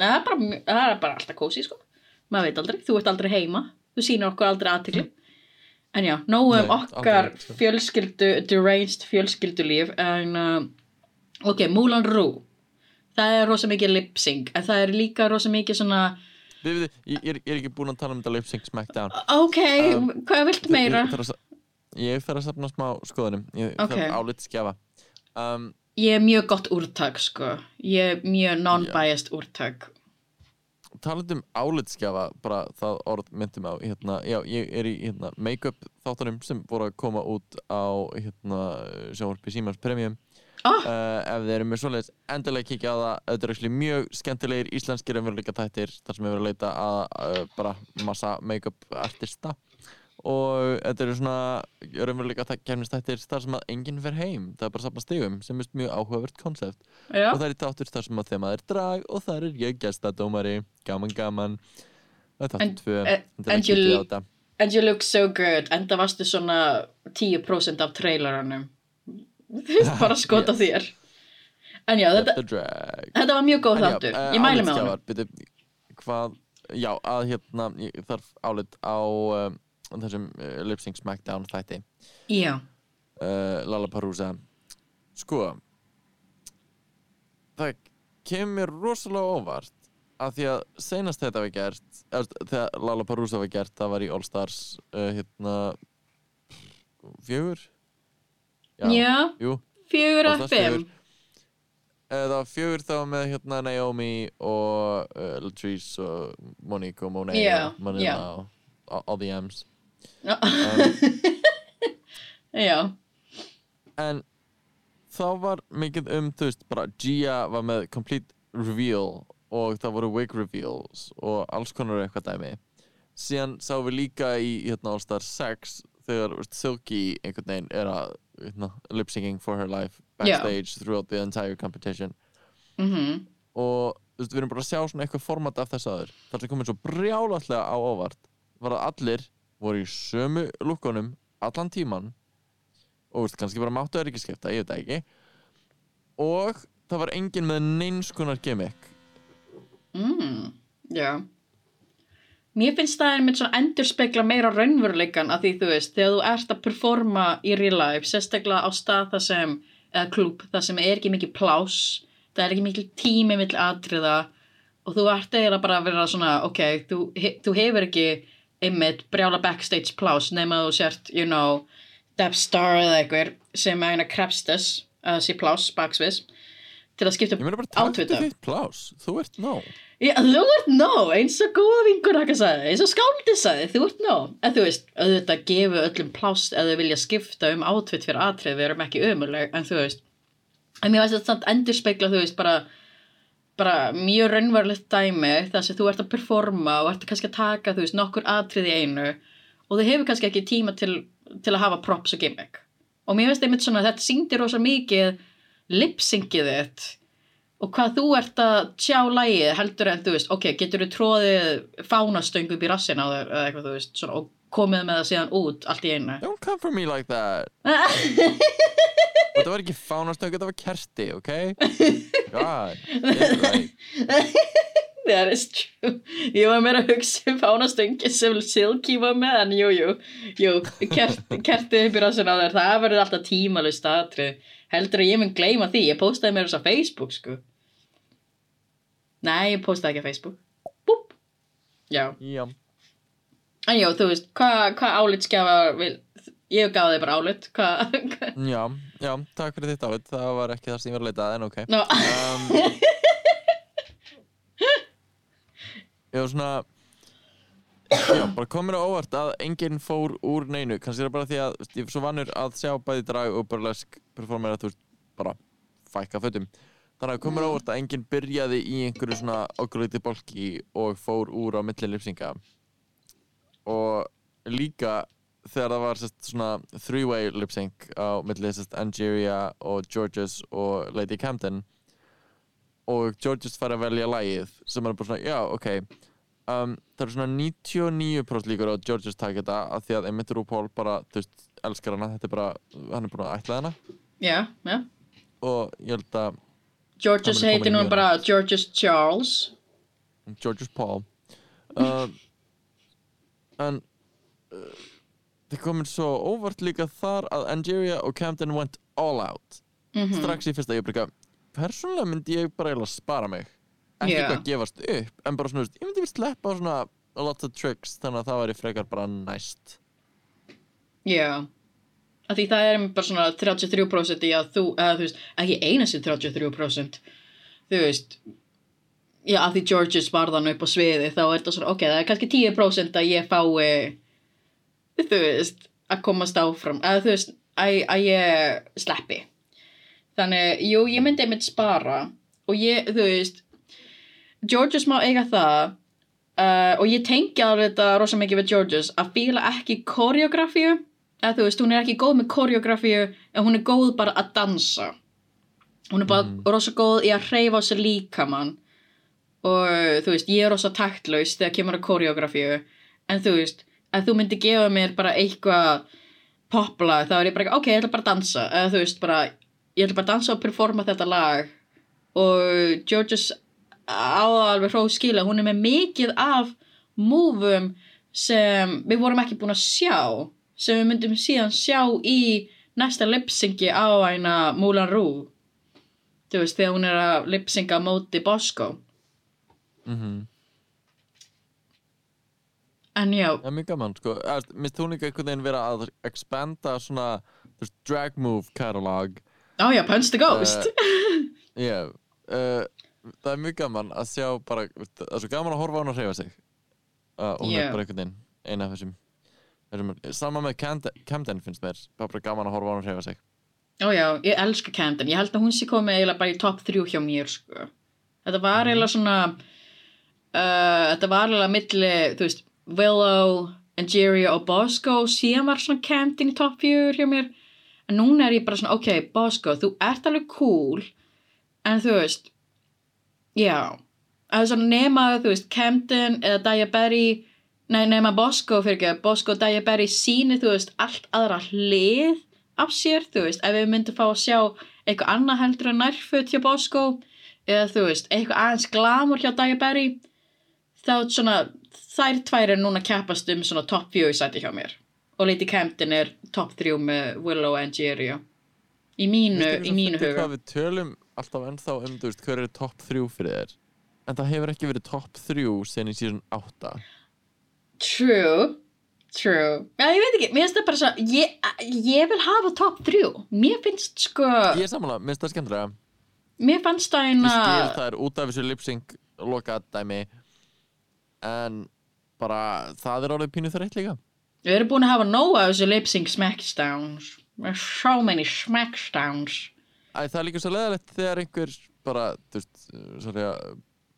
það, er bara, það er bara alltaf kósi, sko. Maður veit aldrei, þú ert aldrei heima. Þú sýnir okkur aldrei aðtikli. En já, nóg um okkar aldrei, sko. fjölskyldu, deranged fjölskyldulíf. En, uh, ok, Moulin Rouge. Það er rosa mikið lip-sync, en það er líka rosa mikið svona, Við, við, ég, ég er- er ekki búinn að tala um þetta lip sync smackdown ok, Um, hvað viltu meira? Ég þarf að, sa- ég þarf að safna smá skoðunum Ég Ok. þarf álit skjafa um, Ég er mjög gott úrtak, sko. Ég er mjög non-biased úrtak. Talandi um álitskjafa bara það orð myndi mig á hérna, já, ég er í hérna, make-up þáttunum sem voru að koma út á hérna, sjónvarpi Símans Premium Ah. uh, ef þið eru með svoleiðis endilega kíkja á það þetta er actually mjög skemmtilegir íslenskir umveruleika þættir þar sem við verðum að leita að uh, bara massa make-up artista og þetta eru svona umveruleika kemnistættir þar sem að enginn fer heim það er bara að safna stigum sem er mjög áhugavert konsept Já, og það er þáttur þar sem að þemað er drag og þar er ég gestadómari gaman gaman það er And- þáttur tvö eh, endilega and you- and you look so good. Enda varstu svona 10% af traileranum. [laughs] Bara [laughs] skota Yes. þér. En já, þetta, þetta var mjög góð En já, þáttur. eh, Ég mæli með byrju, hvað, já, að hérna ég þarf álit á um, þessum uh, Lip Sync Smackdown þætti. Já, uh, Lollapalooza sko það kemur rosalega óvart að því að seinast þetta var gert eða, þegar Lollapalooza var gert það var í All Stars uh, hérna fjögur? Já, jú, fjögur Stars fimm. Eh, það var fjögur þá með hérna Naomi og uh, Latrice og Monique og Monet Já, og Manila já. og all, the M's. Já, um, [laughs] já, en þá var mikið um, þú veist, bara Gia var með complete reveal og það voru wig reveals og alls konar eitthvað dæmi. Síðan sáum við líka í hérna All Star 6 þegar Silky einhvern veginn er að hérna, lip syncing for her life backstage throughout the entire competition. Mhm, og þú veist, við erum bara að sjá svona eitthvað format af þess aður þar sem komið svo brjálaslega á óvart. Var að allir voru í sömu lukkunum allan tíman og veist, kannski bara máttu það ekki skipta, ég veit ekki og það var enginn með neins konar gimmick mm, já. Mér finnst það einmitt svona endurspegla meira raunveruleikan að því þú veist, þegar þú ert að performa í real life, sérstaklega á stað það sem, eða klúb, það sem er ekki mikið pláss, það er ekki mikið tími mill atriða og þú ert eiginlega bara að vera svona, ok, þú, þú hefur ekki einmitt brjála backstage pláss nema þú sért, you know, Depp Star eða einhver sem er eina krepstes, að sé pláss baksvis, til að skipta plás, þú ert nóg. Já, þú ert nóg, eins og góða vingur eins og skáldið sagði, þú ert nóg. En þú veist, auðvitað gefu öllum plást eða þau vilja skipta um átvitt fyrir atrið, við erum ekki ömuleg, en þú veist, en mér veist þetta samt endur spekla, þú veist, bara, bara mjög raunverulegt dæmi, þar sem þú ert að performa og ert kannski að taka, þú veist, nokkur atrið í einu og þau hefur kannski ekki tíma til, til að hafa props og gimmick. Og mér veist einmitt svona, að þetta síndi rosa mikið lipsyngið þitt og hvað þú ert að tjá lægið heldur en þú veist, ok, getur þú tróðið fánastöng upp í rassin á þér eða eitthvað þú veist, svona, og komið með það síðan út allt í einu. Don't come for me like that. [laughs] Þetta var ekki fánastöng, þetta var kerti, ok? God, it right. [laughs] That is true. Ég var meira að hugsa um fánastöngi sem Silky var með en jú, jú, jú kert, kertið upp í rassin á þér það verður alltaf tímalust atrið heldur að ég mun gleyma því, ég postaði mér þess að Facebook sko. Nei, ég postaði ekki að Facebook. Búp, já. Já En já, þú veist, hvað hva álitskjafa vil, ég gaf þig bara álit, Já, já, takk fyrir þitt álit, það var ekki það sem ég var að leita en ok. No, um, [laughs] Ég var svona Já, bara komur á óvart að enginn fór úr neinu kannski er það bara því að ég er svo vannur að sjá bæði drag og burlesk performera, þú veist, bara fækka fötum. Þannig að komur á óvart að enginn byrjaði í einhverju svona okkurleiti bolki og fór úr á milli lipsinga og líka þegar það var sest, svona three-way lip-sync á milli sest, Angeria og Georges og Lady Camden. Og Georges fær að velja lagið sem er bara svona, já, ok. Um, það eru svona 99% líkur á að Georges taki þetta af því að Emmett RuPaul bara, þú veist, elskar hana. Þetta er bara, hann er búin að ætla hana. Já, já, og ég held að Georges í nú bara Georges Charles, Georges Paul. Uh, en uh, það komið svo óvart líka þar að Angeria og Camden went all out. Mhm, strax í fyrsta bara persónulega myndi ég bara eiginlega spara mig. Ekki Já. eitthvað að gefast upp en bara svona, ég myndi við sleppa á svona a lot of tricks þannig að það væri frekar bara næst. Já, að því það er bara svona 33% í að þú, eða þú veist, ekki eina sem 33%, þú veist, já, að því Georges varðan upp á sviði, þá er þetta svona, ok, það er kannski 10% að ég fái, þú veist, að komast áfram, eða þú veist, að, að ég sleppi. Þannig, jú, ég myndi einmitt spara og ég, þú veist, Georges má eiga það uh, og ég tengi alveg þetta rosa mikið við Georges að fíla ekki koreografíu eða þú veist, hún er ekki góð með koreografíu en hún er góð bara að dansa. Hún er bara rosa góð í að hreyfa á sér líkamann og þú veist, ég er rosa taktlaus þegar kemur að koreografíu. En þú veist, að þú myndi gefa mér bara eitthvað popla þá er ég bara, ok, ég ætla bara að dansa. Eða þú veist, bara, ég ætla bara að dansa og performa þetta lag. Og Georges á það alveg hrós skila, hún er með mikið af múfum sem við vorum ekki búin að sjá sem við myndum síðan sjá í næsta lipsingi á hæna Moulin Rouge. Þú veist, þegar hún er að lipsinga móti Bosco mm en já, Það er mjög gaman, sko. Minnst þú líka einhvern veginn vera að expanda svona, drag move catalog. á já, Punch the Ghost [laughs] Já, uh, það er mjög gaman að sjá bara, það er svo gaman að horfa á hann að hreyfa sig. Uh, hún Já. er bara einhvern veginn, eina af þessum. þessum sama með Camden, finnst mér, bara gaman að horfa á hann að hreyfa sig. Ó já, ég elska Camden. Ég held að hún sé komið eiginlega bara í top 3 hjá mér, sko. Þetta var Mhm. eiginlega svona, uh, þetta var eiginlega milli, þú veist, Willow, Angeria og Bosco, síðan var svona Camden í top 4 hjá mér. En núna er ég bara svona, ok, Bosco, þú ert alveg cool, en þú veist, já, það er svona nema, þú veist, Camden eða Daya Berry, nei, nema Bosco fyrir ekki, Bosco og Daya Berry síni, þú veist, allt aðra hlið af sér, þú veist, ef við myndum fá að sjá eitthvað annað heldur en nærföt hjá Bosco eða þú veist, eitthvað aðeins glamur hjá Daya Berry þá svona, þær tvær er núna keppast um svona top 4 sæti hjá mér og Lady Camden er top 3 með Willow og Angeria í mínu, Finnst í mínu huga við tölum alltaf ennþá um, þú veist, hver er topp þrjú fyrir þér? En það hefur ekki verið topp þrjú sen í síðan átta. True, true Já, ég veit ekki, mér finnst það bara svo ég, ég vil hafa top 3 mér finnst sko, Ég er samanlega, minnst það skemmtilega. mér fannst það Ég eina skil það er út af þessu lip-sync loka dæmi en bara það er orðið pínu þreitt líka. Við erum búin að hafa nóg af þessu lip sync smackdowns. So many smackdowns. Æ, það er líka svo leðalegt þegar einhver bara, þú veist, sorry að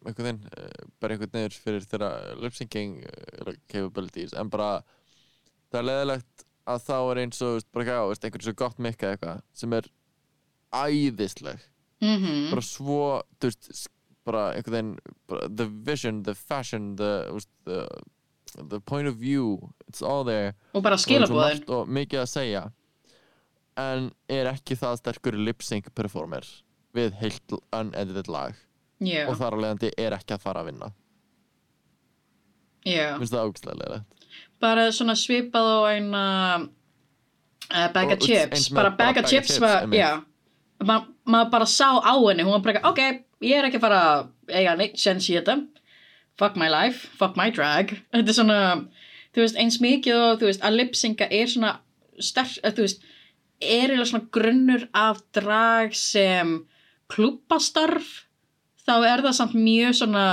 einhvern veginn, uh, bara einhvern niður fyrir þeirra lip-syncing uh, capabilities, en bara það er leðalegt að þá er eins og, bara ekki á, einhvern svo gott mikka eitthvað sem er æðisleg. Mm bara svo, þú veist, s- bara einhvern veginn, the vision, the fashion, the, the, the point of view, it's all there. Og bara og skilabóðin margt og mikið að segja. En er ekki það sterkur lip-sync performer við heilt unedited lag? Já, og þar á leiðandi er ekki að fara að vinna. Já. Finnst það águstlega Bara svona svipað á eina uh, Bag Og- of og chips. Bara bag of chips chips, var, já Ma- Maður bara sá á henni. Hún var bara, ok, ég er ekki að fara eiga neitt sens í þetta. Fuck my life, fuck my drag. Þetta er svona, þú veist, eins mikið og þú veist, að lipsynga er svona sterk, að þú veist er eiginlega svona grunnur af drag sem klúbbastarf. Þá er það samt mjög svona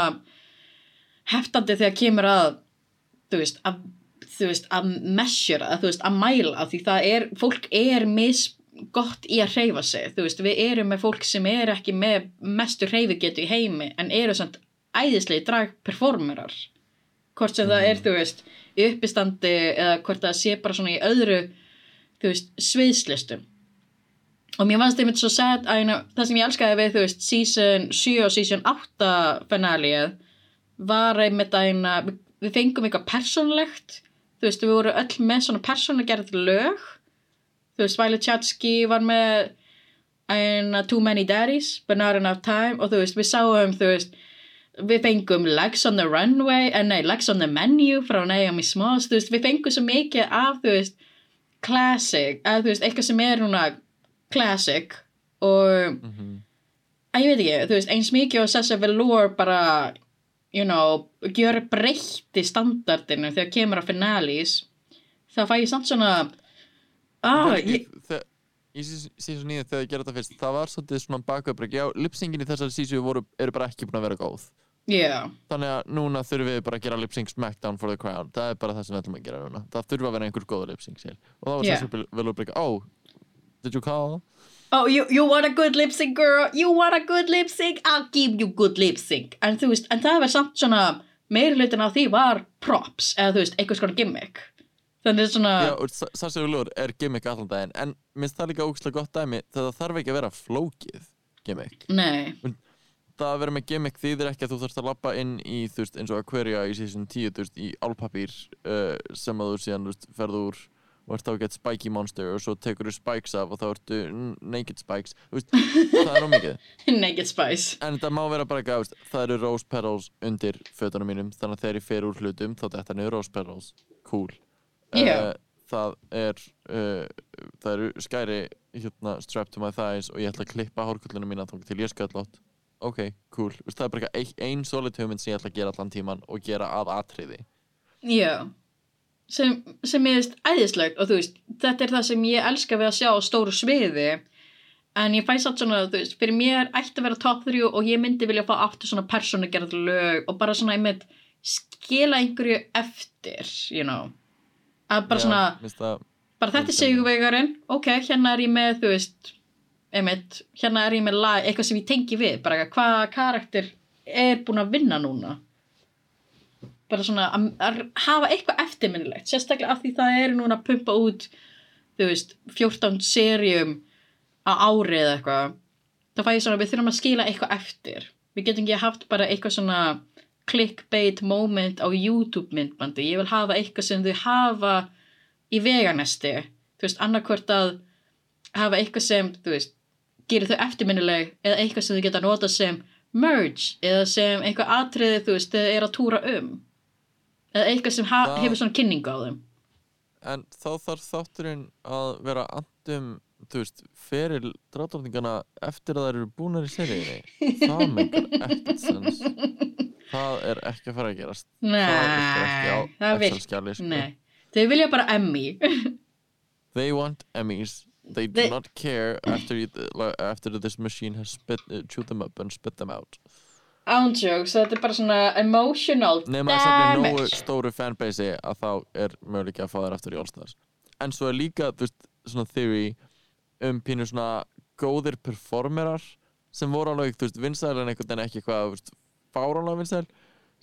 heftandi þegar kemur að þú veist, að, þú veist, að measure, að þú veist, að mæla því það er, fólk er mis gott í að hreyfa sig, þú veist, við erum með fólk sem er ekki með mestu hreyfigetu í heimi, en eru samt æðislegi dragperformerar. Hvort sem það er, þú veist uppistandi eða hvort það sé bara svona í öðru þú veist, sviðslistum. Og mér fannst einmitt svo sad að eina, það sem ég elskaði við, þú veist, season 7 og season 8 finalið var einmitt að eina, við, fengum eitthvað persónlegt, þú veist, við voru öll með svona persónlega gerð lög þú veist, Violet Chachki var með eina Too Many Daddies, But Not Enough Time og þú veist, við sáum, þú veist við fengum Legs on the Runway en nei, Legs on the Menu frá Naomi Smalls, þú veist, við fengum svo mikið af, þú veist, classic eða þú veist, eitthvað sem er núna classic og mm -hmm. að ég veit ekki, þú veist, eins mikið og Sessa Velour bara you know, gjör breytti standardinu þegar kemur að finales þá fæ ég samt svona ah, ég, í sísón 9 þegar ég gerði þetta fyrst það var svolítið svona bakauðbreyk já, lip-syngin í þessari voru, eru bara ekki búin að vera góð. Yeah, þannig að núna þurfum við bara að gera lip-sync smackdown for the crown. Það er bara það sem við ætlum að gera núna. Það þurfa að vera einhver góða lip-sync sér og þá var Yeah. yeah. vel að breyka oh, did you call? oh, you, you want a good lip sync girl? You want a good lip sync, I'll give you good lip sync en veist, en það var samt svona meiri hlutin á því var props eða þú veist, einhvers konar gimmick þannig svona Já, Velour er gimmick allan daginn en minnst það líka ógæslega gott dæmi það þarf ekki að vera flókið gimmick. Nei, það að vera með gimmick þýðir ekki að þú þarfst að lappa inn í þú veist eins og Aquaria í season 10 þú veist í álpapír uh, sem að þú síðan þú veist ferð úr og ert þá að geta spiky monster og svo tekur þú spikes af og þá ertu naked spikes þú veist, það er nú mikið. [laughs] Naked Spice. En þetta má vera bara þú veist, það eru rose petals undir fötunum mínum þannig að þegar ég fer úr hlutum þá þetta niður rose petals. Cool Eh, það er uh, það eru skæri hérna, strap to my thighs og ég ætla að klippa hárkullunum mína þá til ég sköllótt ok, cool, Þú veist, það er bara ein, ein solid hugmynd sem ég ætla að gera allan tíman og gera að atriði. Já. Sem, sem ég veist æðislegt og þú veist, þetta er það sem ég elska við að sjá á stóru sviði en ég fæ satt svona, þú veist, fyrir mér ætti að vera top 3 og ég myndi vilja fá aftur svona persónugerð lög og bara svona einmitt skila einhverju eftir, you know að bara svona, það, bara þetta er sigurvegarinn ok, hérna er ég með, þú veist einmitt, hérna er ég með lag eitthvað sem ég tengi við, bara hvaða karakter er búin að vinna núna? Bara svona að, að hafa eitthvað eftirminnilegt sérstaklega af því það er núna að pumpa út þú veist, 14 serjum á ári eða eitthvað þá fæ ég svona, við þurfum að skila eitthvað eftir. Við getum ekki haft bara eitthvað svona clickbait moment á YouTube myndbandi, ég vil hafa eitthvað sem þau hafa í veganesti þú veist, annarkvort að hafa eitthvað sem, þú veist gerir þau eftirminnileg eða eitthvað sem þau geta nota sem merge eða sem eitthvað atriði, þú veist, þau eru að túra um. Eða eitthvað sem Það- hefur svona kynningu á þeim. En þá þarf þátturinn að vera andum þú veist, feril dráttorningana eftir að það eru búnar í seríunni. Það meikar ekkert sens [laughs] það er ekki að fara að gerast. Það virkar ekki á Nei, það Excel-skjali sko. Nei, þau vilja bara Emmy. [laughs] They want Emmys. They do They- not care after, you, after this machine has spit, uh, chewed them up and spit them out. Ándjóks, þetta er bara svona emotional. Nema þess að nógu damage stóru fanbase að þá er möguleiki að fá þær aftur í All-Stars. En svo er líka, þú veist, svona theory um pínu svona góðir performerar sem voru alveg, þú veist, vinsæl en einhvern veginn ekki eitthvað, þú veist, fáránlega vinsæl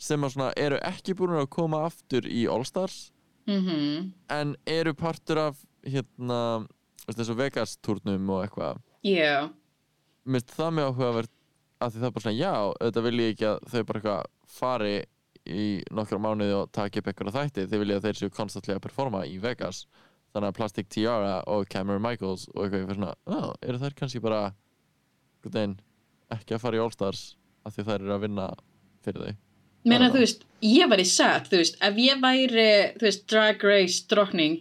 sem eru ekki búin að koma aftur í All-Stars mm en eru partur af hérna, þessu Vegas-turnum og eitthvað. Já, Mér finnst það mjög áhugavert að því það er bara svona, já, auðvitað vil ég ekki að þau bara eitthvað fari í nokkra mánuði og taka upp eitthvað þætti. Þau vilja að þeir séu konstantlega að performa í Vegas. Þannig að Plastic Tiara og Cameron Michaels og eitthvað svona, já, eru þær kannski bara einhvern veginn ekki að fara í All-Stars af því þær eru að vinna fyrir þau. Meina Já. þú veist ég var í set, þú veist, ef ég væri þú veist, drag race drottning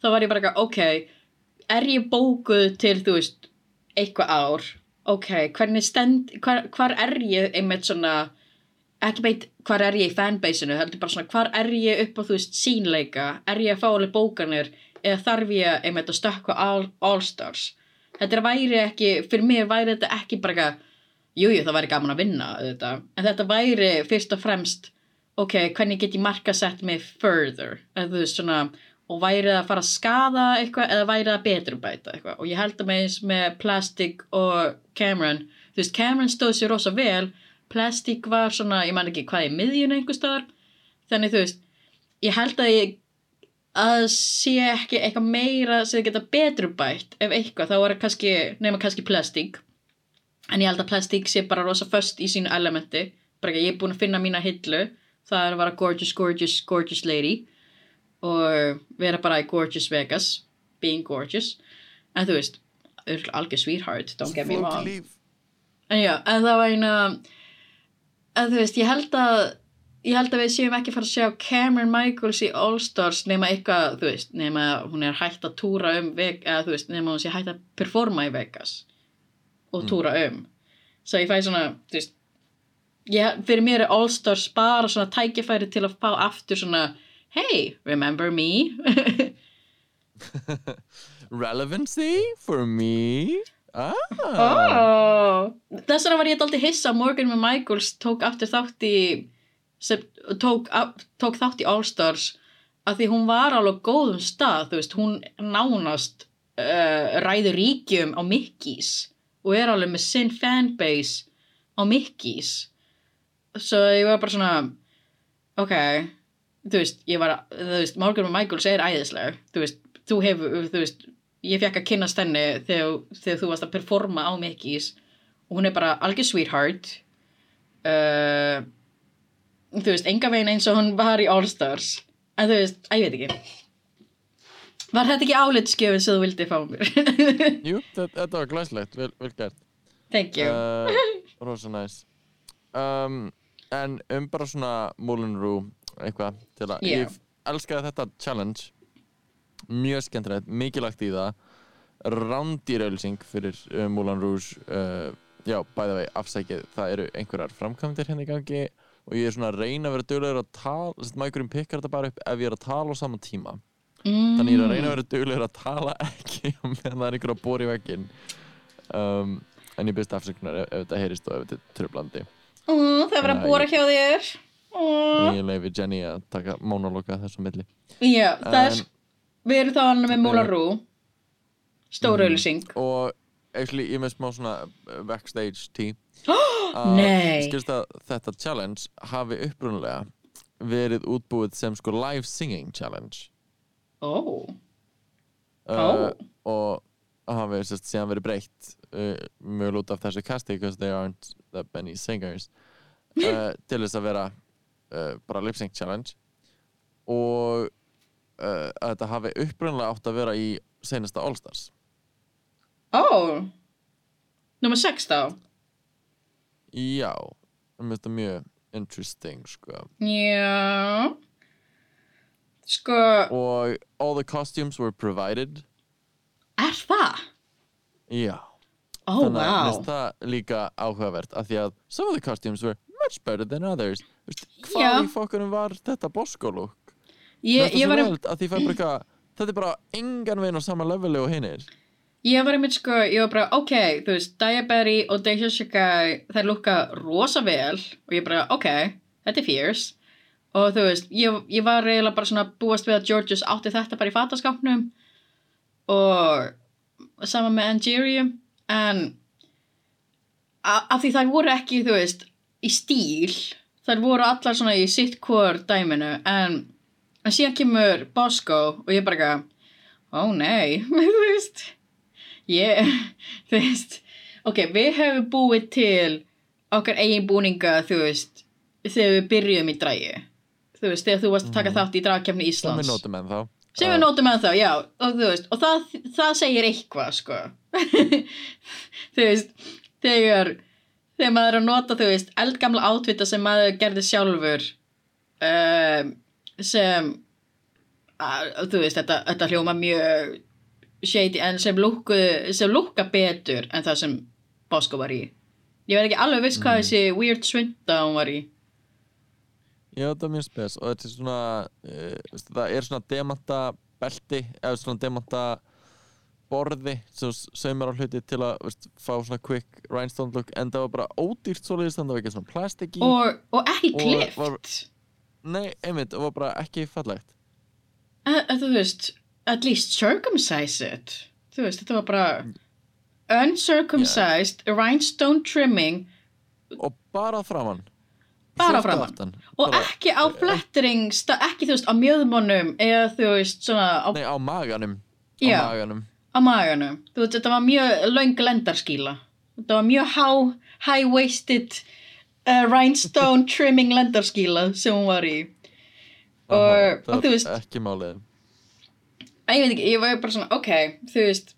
þá var ég bara eitthvað, ok er ég bókuð til, þú veist eitthvað ár, ok hvernig stend, hvar, hvar er ég einmitt svona, ekki beit hvar er ég í fanbaseinu, heldur bara svona hvar er ég upp á, þú veist, sínleika er ég að fá alveg bókanir eða þarf ég einmitt að stökkva all, all stars þetta væri ekki, fyrir mér væri þetta ekki bara eitthvað Jújú, jú, það væri gaman að vinna auðvitað. en þetta væri fyrst og fremst ok, hvernig get ég markasett mig further, eða þú veist svona og væri það að fara að skada eitthvað eða væri það betur bæta eitthvað? Og ég held að með eins með Plastic og Cameron, þú veist, Cameron stóð sér rosa vel, Plastic var svona, ég man ekki hvað í miðjun einhver staðar, þannig þú veist ég held að ég að sé ekki eitthvað meira sem þið geta betur bætt. Ef eitthvað, þá er það kannski, nema kannski Plastic en ég held að plastík sé bara rosa föst í sínu elementi. Bara ekki, ég er búin að finna mína hillu. Það er að vara gorgeous, gorgeous, gorgeous lady. Og vera bara í gorgeous Vegas being gorgeous. En þú veist, algjör sweetheart don't get me wrong. en já, en það var eina en þú veist, ég held að ég held að við séum ekki fara að sjá Cameron Michaels í All Stars nema eitthvað, þú veist, nema hún er hægt að túra um eða þú veist, nema hún sé hægt að performa í Vegas og túra um. Svo ég fæ svona, þú veist ég, fyrir mér er All Stars bara svona tækifæri til að fá aftur svona hey, remember me? [laughs] Relevancy for me? Ah. oh. þess vegna var ég aldrei hissa Morgan með Michaels tók aftur þátt í sem, tók, tók þátt í All Stars að því hún var alveg góðum stað þú veist, hún nánast uh, ræður ríkjum á Mickey's og er alveg með sinn fanbase á Mickey's. Svo ég var bara svona ok, þú veist, ég var þú veist, Morgan með Michaels er æðislega. Þú veist, þú hefur, þú veist ég fekk að kynnast henni þegar, þegar þú varst að performa á Mickey's og hún er bara algjör sweetheart. Uh, þú veist, enga veginn eins og hún var í All Stars. En þú veist, að ég veit ekki Var þetta ekki álitskjöfin sem þú vildi fá mér? [laughs] Jú, þetta, var glæslegt, vel, vel gert. Thank you. uh, Rosa næs. Um, En um bara svona Moulin Rouge eitthvað til að Já. Ég elskaði þetta challenge. Mjög skemmtilegt, mikilvægt í það. Rándýraulsing fyrir uh, Moulin Rouge uh, Já, bæða vei, afsækið Það eru einhverjar framkvæmdir hérna í gangi og ég er svona að reyna að vera duglegur að tala að mækurinn pikkar þetta bara upp ef ég er að tala á sama tíma mm. þannig ég er að reyna að vera duglegur að tala ekki meðan það er einhver að bóra í veggin um, en ég byrst afsökunar ef, ef þetta heyrist og ef þetta er tröflandi Ó, það var að bóra hjá þér. Og ég leifi Jenny að taka mónologa þessum milli Já, það er, En- við erum þá hann með Moulin Rouge. Stóra Mhm. auðlýsing. og actually, ég með smá svona uh, backstage tea [gasps] Nei. skilst að þetta challenge hafi upprunalega verið útbúið sem sko live singing challenge Ó. uh, Ó. og hafi sérst síðan verið breytt uh, mjög út af þessu kasti because they aren't that many singers uh, [laughs] til þess að vera uh, bara lip sync challenge og að þetta hafi upprunnilega átt að vera í senasta All Stars Ó. Númer 6 þá. já, það minnst það mjög interesting sko Já. Sko, og all the costumes were provided. Er það? já, Ó, þannig að minnst það líka áhugavert af því að some of the costumes were much better than others. Hvað í fokkunum var þetta bosko-look Ég, ég, var, því fæ bara þetta er bara engan veginn á sama leveli og hinnir ég var einmitt sko, ég var bara, ok, þú veist, Diaberry og Deja Shikai, þær lukka rosa vel og ég bara, ok, þetta er fierce og þú veist, ég, ég var eiginlega bara svona búast við að Georges átti þetta bara í fataskápnum og sama með Angerium en af því þær voru ekki, þú veist, í stíl, þær voru allar svona í sitt hvort dæminu en, en síðan kemur Bosco og ég bara eitthvað, ó nei, [laughs] þú veist, ég, [laughs] þú veist, ok, við höfum búið til okkar eigin búninga, þú veist, þegar við byrjum í drægi, þú veist, þegar þú varst að taka þátt í dragkefni sem Íslands. við nótum en þá. Sem við nótum með þá, já. Og þú veist, og það, það segir eitthvað sko. [laughs] Þú veist þegar þegar maður er að nota, þú veist, eldgamla átvita sem maður gerði sjálfur um, sem að, þú veist, þetta, þetta hljóma mjög shady en sem sem lúkka betur en það sem Bosco var í. Ég veit ekki alveg viss hvað þessi weird svunda hún var í já, þetta er mjög spes og þetta er svona uh, veist, það er svona demanta belti eða svona demanta borði sem saumar á hluti til að veist, fá svona quick rhinestone look en það var bara ódýrt að það var ekki svona plastik í. Og, og ekki klift. var- nei, einmitt, það var bara ekki fallegt. Að, að þú veist at least circumcise it. Þú veist, þetta var bara uncircumcised rhinestone trimming. Og bara framann Bara framan. aftan. og Bara- ekki á flattering ekki þú veist á mjöðmónum eða þú veist svona á, Nei, á maganum Já. Á maganum á maganum þú veist, þetta var mjög löng lendarskíla þetta var mjög há high-waisted uh, rhinestone trimming lendarskíla sem hún var í og, Aha, og þú veist Ekki málið ég veit ekki, ég var bara svona, ok, þú veist,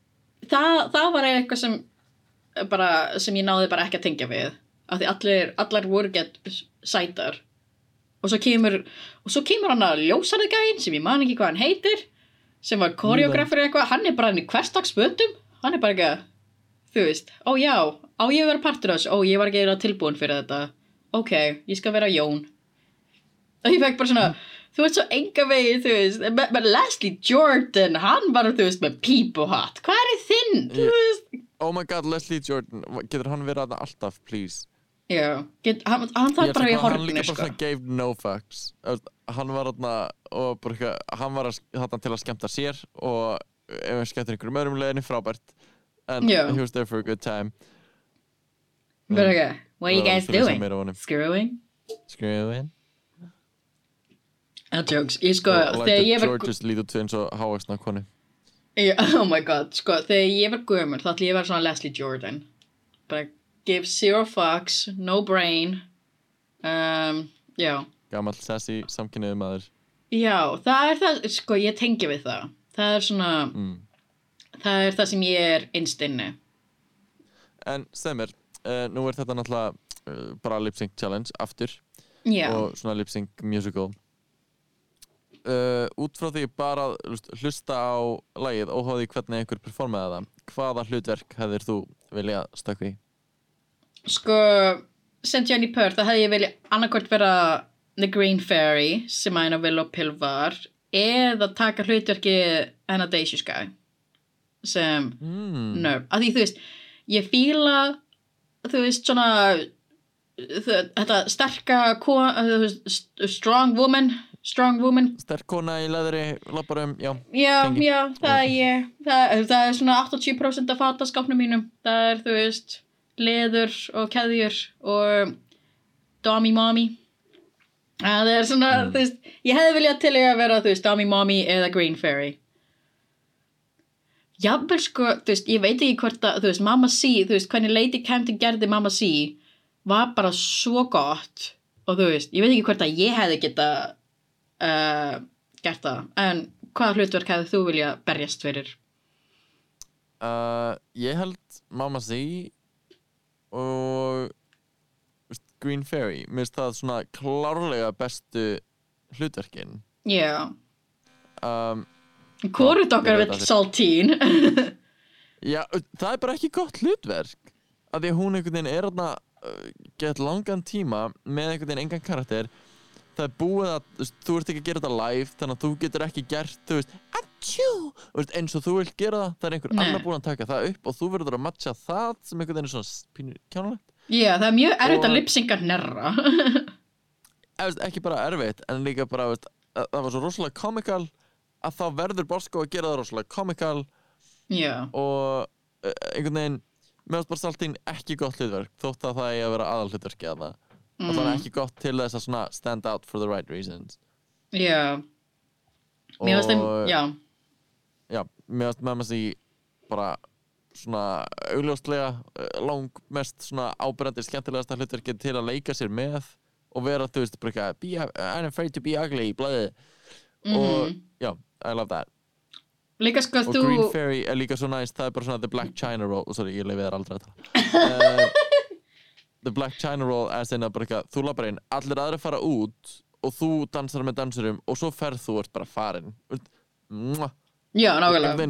það, það var eitthvað sem, bara, sem ég náði bara ekki að tengja við. Af því allir, allar voru gett sætar. Og svo kemur, og svo kemur hann að ljósarði gæinn sem ég man ekki hvað hann heitir, sem var koreografur eða eitthvað, hann er bara hann í hverstags fötum, hann er bara eitthvað, þú veist, ó já, á ég vera partur þessu, ó ég var ekki eða tilbúin fyrir þetta, ok, ég skal vera Jón. Og ég fekk bara svona, þú veist svo enga vegi, þú veist, með, með Leslie Jordan, hann var, þú veist, með pípuhatt, hvað er þinn, þú Ég- veist? Oh my god, Leslie Jordan Getur hann verið alltaf, please Já, get, hann, hann þarf bara í Hann horfni, bara sko. svona gave no fucks Hann var bara eitthvað Hann var þarna til að skemmta sér og ef hann skemmtir einhverjum öðrum leiðinni frábært en Já. he was there for a good time Bara ekki, what are you guys til doing? Screwing? Skrifin No jokes, ég sko, ég lætur var, Georges líta út eins og hávaksna konu Já, [laughs] oh my god, sko, þegar ég var gömur, þá ætlum ég að vera svona Leslie Jordan. Bara give zero fucks, no brain, um, já. Gamall sassy samkynniði maður Já, það er það, sko, ég tengi við það. það er svona mm. það er það sem ég er innst inni En segð mér, uh, nú er þetta náttúrulega uh, bara lip sync challenge aftur já, og svona lip sync musical uh, út frá því bara hlusta á lagið óháði hvernig einhver performaði það hvaða hlutverk hefðir þú vilja stökka í? Sko sem Jenny Purr, það hefði ég vilja annarkvort vera The Green Fairy sem að hennar Willow Pill var eða taka hlutverki hennar Daisy Sky sem Mm. nerve, að því þú veist ég fíla þú veist svona þetta sterka þú veist, st- strong woman strong woman. Sterk kona í leðri, labbarum, já já, Tengi. já, það er ég. Það, það er svona 80% af fataskápnum mínum. Það er þú veist leður og keðjur og Dami Mami það er svona, Mm. þú veist ég hefði viljað til að vera, þú veist, Dami Mami eða Green Fairy Jafnvel sko, þú veist, ég veit ekki hvort að, þú veist, Mamma C, þú veist, hvernig Lady Camden gerði Mamma C var bara svo gott og þú veist, ég veit ekki hvort að ég hefði geta uh, gert það, en hvaða hlutverk hefði þú vilja berjast fyrir? uh, Ég held Mamma Z og Green Fairy Mér finnst það svona klárlega bestu hlutverkin. Já, um, hvort okkar vill Saltine? [laughs] Já, það er bara ekki gott hlutverk. Að því hún einhvern veginn er þarna uh, gett langan tíma með einhvern veginn engan karakter. Það er búið að, þú ert ekki að gera þetta live þannig að þú getur ekki gert, þú veist veist, eins og þú vilt gera það það er einhver annar búin að taka það upp og þú verður að matcha það sem einhvern veginn er svona pínu kjánulegt Já, það er mjög erfitt að Og- lipsinga nerra. [laughs] Eða, veist, ekki bara erfitt, en líka bara veist, að, það var svo rosalega komikal að þá verður Bosko að gera það rosalega komikal Já, og uh, einhvern veginn meðast bara saltín ekki gott hlutverk þótt að það eigi að vera aðal hlutverki að það og Mm. það er ekki gott til þess að stand out for the right reasons. Já, mér varst þeim, Og- já, já, meðast með maður því bara svona augljóslega uh, lang mest svona ábyrjandi skemmtilegasta hlutverki til að leika sér með og vera, þú veist, bara eitthvað be, I'm afraid to be ugly, blæði og Mhm. já, I love that líka sko og þú, Green Fairy er líka svo næst það er bara svona The Black China Roll sorry, ég lefi þér aldrei að tala uh, The Black China Roll er sinna bara eitthvað, þú lappar inn, allir aðri fara út og þú dansar með dansurum og svo ferð þú ert bara farin Mwah. Já, nákvæmlega,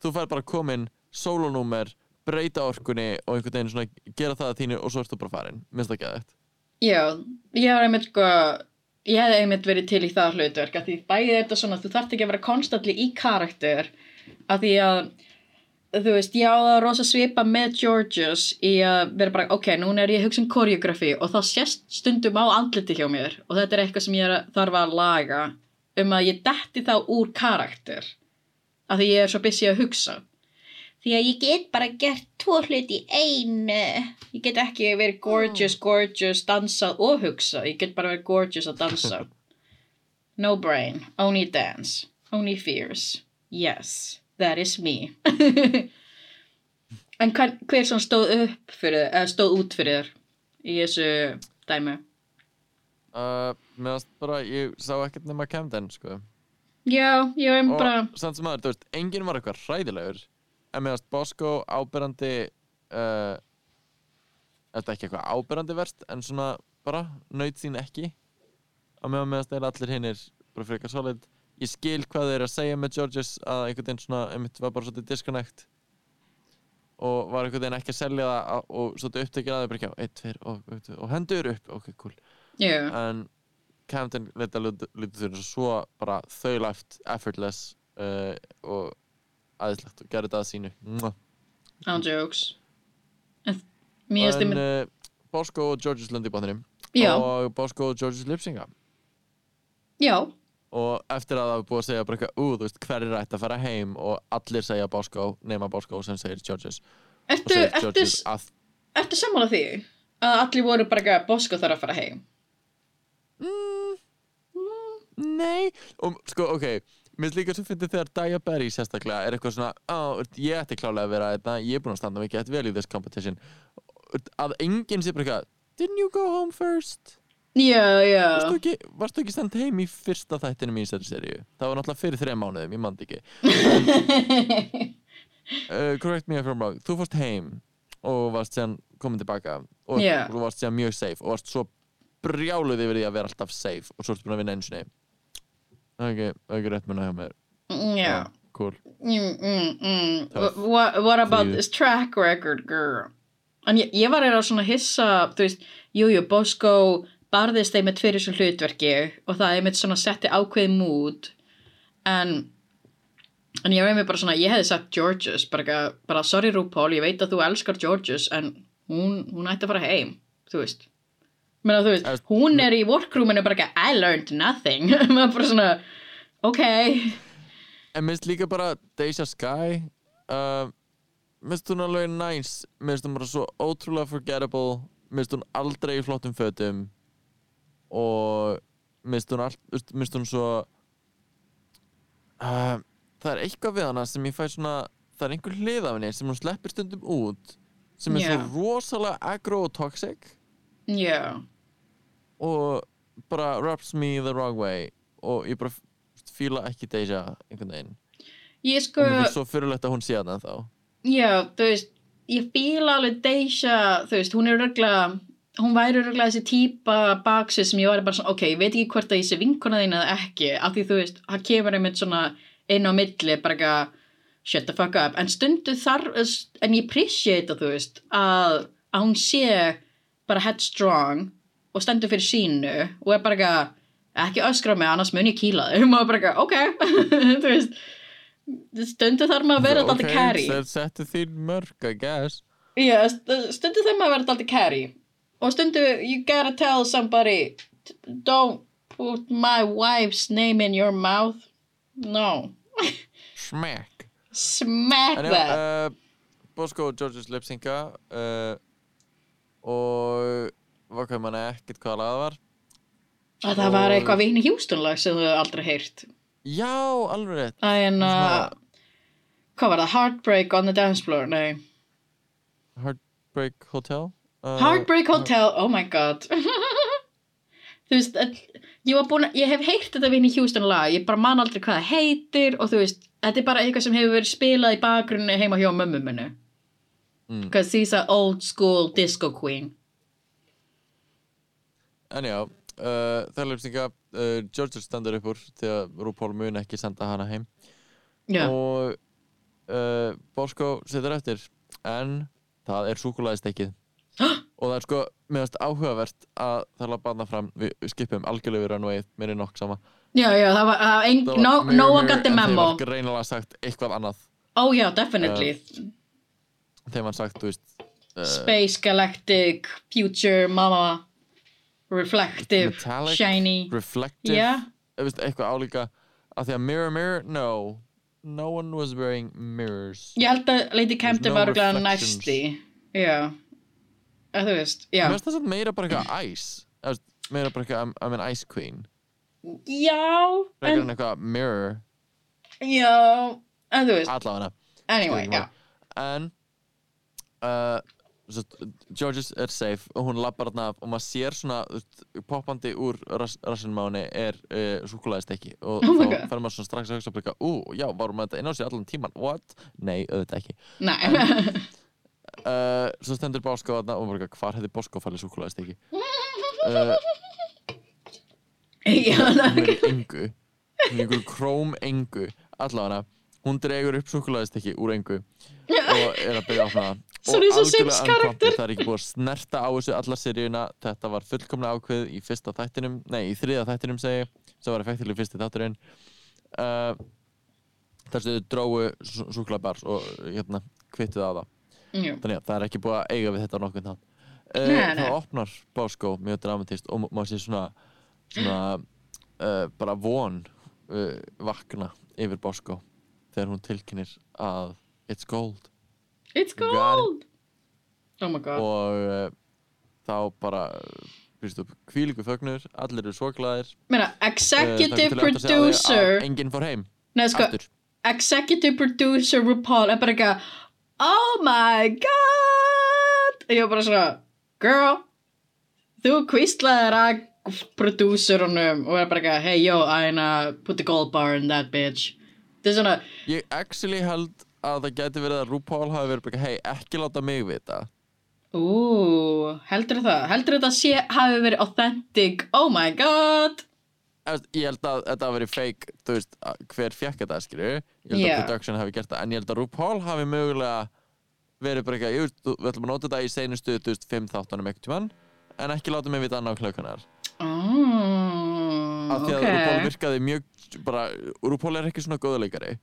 þú ferð bara komin sólonúmer, breyta orkunni og einhvern veginn svona gera það að þínu og svo ert þú bara farin, minnst það geðvægt já, ég hef einmitt sko, ég hef einmitt verið til í það hlutverk, að því bæði er þetta svona, þú þarft ekki að vera konstantli í karakter, að því að, þú veist, ég á það rosa svipa með Georges í að vera bara, ok, núna er ég að hugsa um koreografi og það sést stundum á andliti hjá mér og þetta er eitthvað sem ég er, þarf að laga um að ég detti þá úr karakter að því ég er svo busy að hugsa. Því að ég get bara gert tvo hluti í einu. Ég get ekki verið gorgeous, gorgeous dansað og hugsa, ég get bara verið gorgeous að dansa. No brain, only dance only fears, yes that is me. [laughs] En hver, hver sem stóð upp fyrir eða stóð út fyrir þér í þessu dæmi? Uh, meðast bara, ég sá ekkert nema Camden sko já, ég og bara samt sem aður, þú veist, enginn var eitthvað hræðilegur. En meðast Bosco ábyrrandi uh, þetta er ekki eitthvað ábyrrandi verst en svona bara naut sín ekki. Og meðast eða allir hinnir bara fyrir eitthvað solid. Ég skil hvað þeir eru að segja með Georges að einhvern veginn svona, einmitt var bara svolítið disconnect. Og var einhvern veginn ekki að selja það að- og svolítið upptekið að þau bara ekki á 1, 2 og, og, og hendur upp, ok, cool. Já, en Camden leta lítið svo bara þaulæft effortless uh, og aðeinslegt og gerði það að sínu. Án jokes. En mér finnst þeim uh, Bosco og Georges landi í já, og Bosco og Georges lipsinga já, og eftir að það var búið að segja bara eitthvað, þú veist, hver er rætt að fara heim? Og allir segja Bosco, nema Bosco sem segir Georges. Ertu, ertu, ertu sammála því að allir voru bara Bosko þarf að fara heim? Mm, nei. Og sko, ok mér finnst líka svo fyndið þegar Daya Berry sérstaklega er eitthvað svona, á, ég ætti klálega að vera þetta, ég er búin að standa mikið, þetta vel í this competition. Að enginn sé bara eitthvað didn't you go home first? Já, já. Varstu ekki, varstu ekki sendt heim í fyrsta þættinum í þessari seríu? Það var náttúrulega fyrir þreja mánuðum, ég mandi ekki. [laughs] Uh, Correct me if I'm wrong Þú fórst heim og varst síðan komin tilbaka og Já. þú varst síðan mjög safe og varst svo brjáluð yfir því að vera alltaf safe og svo ertu búin að vinna einu sinni. Það er ekki, rétt munna hjá mér. Já. Cool. Mm, mm, mm. What, what about Því- this track record girl? En ég, ég var eða svona hissa þú veist, jújú, Bosco barðist þeim með svo hlutverki og það er mitt svona setti ákveð mood. En en ég einmitt bara svona, ég hefði sagt Georges bara, bara sorry RuPaul, ég veit að þú elskar Georges en hún, hún ætti að fara heim þú veist Meina, þú veist, Eða- hún er í workroominu bara ekki, I learned nothing. [laughs] Svona, ok. En minnst líka bara Deja Sky uh, minnst hún alveg nice. Minnst hún bara svo ótrúlega forgettable. Minnst hún aldrei í flottum fötum. Og minnst hún, minnst hún svo uh, það er eitthvað við hana sem ég fæ svona það er einhver hlið af henni sem hún sleppir stundum út sem er Já. svo rosalega aggro og toxic já, og bara rubs me the wrong way. Og ég bara fíla ekki Deja einhvern veginn. Ég sko og mér finnst svo fyrirlegt að hún sé hana þá. Já, þú veist, ég fíla alveg Deja, þú veist, hún er röglega, hún væri röglega þessi típa baksi sem ég væri bara svona, ok, ég veit ekki hvort að ég sé vinkona þín eða ekki, af því þú veist, það kemur einmitt svona inn á milli, bara eitthvað, shut the fuck up, en stundu þar, en ég appreciate þú veist, að, að hún sé bara headstrong og stendur fyrir sínu og er bara eitthvað, ekki öskra mig, annars mun ég kýla þig, [laughs] og bara eitthvað, ok, [laughs] þú veist, stundu þar maður að vera okay, alltaf carry. Ok, settu þín mörg, I guess. St- stundu þegar maður verður alltaf carry. Og stundu you gotta tell somebody "T- don't put my wife's name in your mouth. No. [laughs] Smack. Smack that. uh, Bosco og Georges lipsynka uh, og vakkaði manna ekkert hvaða lag það var og það var eitthvað Whitney Houston lag sem þú aldrei heyrt. Já, alveg rétt. En uh, Svona- hvað var það? Heartbreak on the dance floor nei. Heartbreak Hotel? Uh, Heartbreak Hotel, oh my god. [laughs] Þú veist ég, að- ég hef heyrt þetta Whitney Houston lag ég bara man aldrei hvað það heitir og þú veist, þetta er bara eitthvað sem hefur verið spilað í bakgrunni heima hjá mömmu Mm. because she's a old school disco queen. En já, uh, það er lipsynka uh, Georges stendur upp úr því að RuPaul mun ekki senda hana heim. Já, og uh, Bosco situr eftir en það er súkulæðistekkið [gasps] og það er sko meðast áhugavert að það er að banna fram við skipum algjörlega við runway mér er nokk sama. Já, já, það var uh, Það var no, mirror, no one got the en memo. þeim var greinilega sagt eitthvað annað. Oh já, definitely þeim var sagt, veist uh, Space, galactic, future, mama reflective, Metallic, shiny. reflective. Yeah. veist, eitthvað álíka að því að mirror mirror, no. No one was wearing mirrors. Ég held að Lady no var reflections. næsti. Já. Þú veist, já. Mér finnst það meira bara eitthvað ice. Meira bara eitthvað I'm, an ice queen. Já, frekar en, eitthvað mirror. Já, en þú veist, allavega. Anyway, já. en Georges er safe og hún lappar af og maður sér svona poppandi úr ras, rassinum á henni er uh, súkulæðistekki og Oh þá fer maður svona strax að hugsa bara, ú, já, varum við þetta inn á sig allan tíman what? Nei, auðvitað ekki. Nei, uh, [laughs] svo stendur Bosco þarna og maður bara, hvar hefði Bosco fælið súkulæðistekki? Uh, [laughs] hún er í engu. Hún er í einhverju króm engu. Allavega hún dregur upp súkulæðistekki úr engu og er að byrja að opna það Sorry, og svo algjörlega það er ekki búið að snerta á þessu alla seríuna. Þetta var fullkomlega ákveð í fyrsta þættinum nei, í þriða þættinum segi sem var effektilega fyrsti þátturinn. Uh, þar sem þau dróu súkulæðbars og hérna kvittuð á það. Já, þannig að það er ekki búið að eiga við þetta á nokkurn hátt. Uh, þá opnar Bosco mjög dramatist og maður sé svona svona uh, bara von uh, vakna yfir Bosco þegar hún tilkynir að it's gold it's gold! Oh my god. Og uh, þá bara byrst upp kvílíku fögnur allir eru svo glæðir Meina, uh, executive producer enginn fór heim. Nei, sko, aftur. executive producer RuPaul er bara eitthvað Oh my god! Ég var bara svona Girl þú kvíslaðir að prodúsurunum og er bara eitthvað, hey yo, I wanna put the gold bar in that bitch. Þetta er svona, Ég actually held að það gæti verið að RuPaul hafi verið bara, hei, ekki láta mig vita. Ú, heldur það heldur þetta sé, hafi verið authentic? Oh my god! Ég held að þetta hafi verið fake, þú veist, að- hver fekk þetta, skilju Ég held Já. að production hafi gert það, en ég held að RuPaul hafi mögulega verið bara eitthvað, ég veist, þú- við ætlum að nota þetta í seinustu, þú veist, fimm þáttunum eitthvað tímann en ekki láta mig vita annað klökunar oh, af því að ok. RuPaul virkaði mjög bara, RuPaul er ekki svona góðuleikari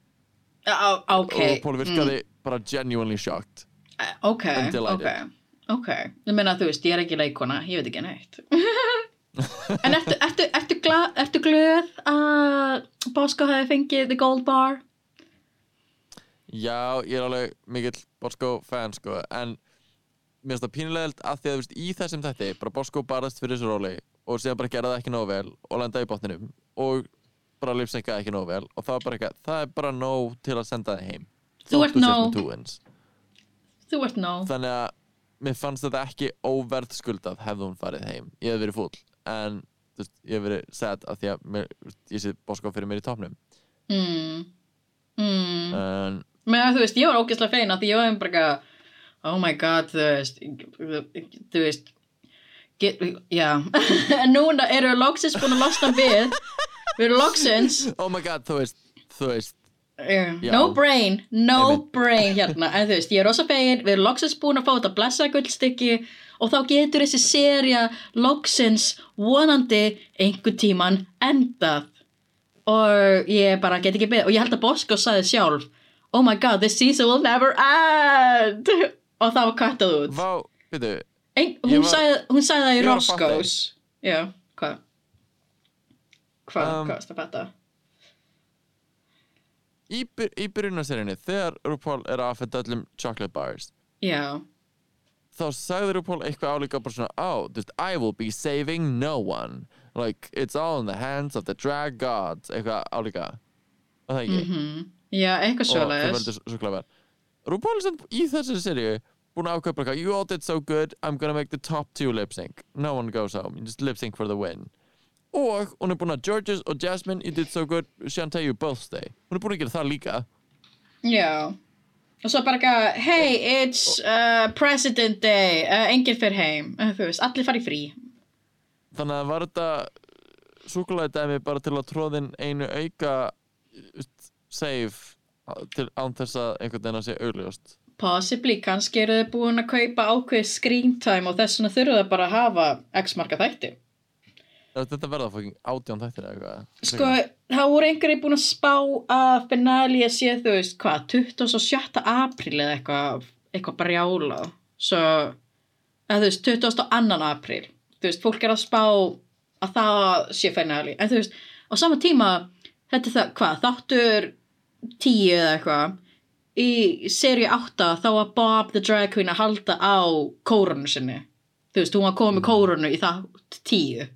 Á- ok, og RuPaul virkaði bara genuinely shocked mm, ok, ok. Ok, ég meina þú veist, ég er ekki leikona ég veit ekki neitt. [laughs] En ertu, ertu, ertu, gla, ertu glöð að Bosco hafi fengið the gold bar? Já, ég er alveg mikill Bosco fan sko, en mér finnst það pínulegelt að því að veist, í þessum þætti bara Bosco barðast fyrir þessu róli og síðan bara gera það ekki nógu vel og lenda í botninum og bara lipsynka ekki nógu vel og það er bara eitthvað, það er bara nóg til að senda það heim. Þú ert nóg. þú ert ná þannig að mér fannst þetta ekki óverð skuldað hefði hún farið heim. Ég hef verið fúll en veist, ég hef verið sad að því að mér, ég sé Bosco fyrir mér í topnum mm. Mm. en með þú veist, ég var ógeðslega feina því ég var bara oh my god þú veist þú veist get, já. [laughs] En núna eru við loksins búin að losna við við erum loksins. Oh my god, þú veist, þú veist. Já. no brain, no Einmitt. brain hérna, en þú veist, ég er rosa fegin við erum loksins búin að fá þetta blessa gullstykki og þá getur þessi serja loksins vonandi einhver tíman endað. Og ég bara get ekki beð og ég held að Bosco sagði sjálf oh my god, this season will never end. [laughs] Og það var kattað út. Vá, veitu, Ein, hún, var- sagði, hún sagði það í Roscoe's. já, hvað hvað, Um, hvað varst að fatta? Í, byr, í byrjunarserinni þegar RuPaul er að afhenda öllum chocolate bars já, þá sagði RuPaul eitthvað álíka bara svona oh, this, I will be saving no one. Like, it's all in the hands of the drag gods. Eitthvað álíka. Var það ekki? mhm. Já, eitthvað og þau svoleiðis veldur svo klæðar RuPaul er samt í þessari seríu búin að ákveða bara eitthvað, you all did so good I'm gonna make the top two lip sync. No one goes home, you just lip sync for the win og hún er búin að Georges og Jasmine you did so good, Shantae you both stay. Hún er búin að gera það líka. Já. Og svo bara eitthvað, hey, it's uh, president day, uh, enginn fyrir heim. Uh, þú veist, allir fari frí. Þannig að var þetta súkulæði dæmi bara til að tróðin einu auka save til án þess að einhvern veginn að sé augljóst? Possibly, kannski eru þau búin að kaupa ákveð screen time og þess vegna þurfa þau bara að hafa x marka þætti. Þetta verða fóking átján þættir eða eitthvað Sko, það voru einhverjir búin að spá að finali að sé, þú veist, hvað, 27. apríl eða eitthvað, eitthvað brjálað. Svo, eða þú veist, 22. apríl. Þú veist, fólk er að spá að það sé finali. En þú veist, á sama tíma, þetta er það, hvað, þáttur 10 eða eitthvað, í seri 8 þá var Bob the Drag Queen að halda á kórunu sinni. Þú veist, hún var komið með kórunu í þátt 10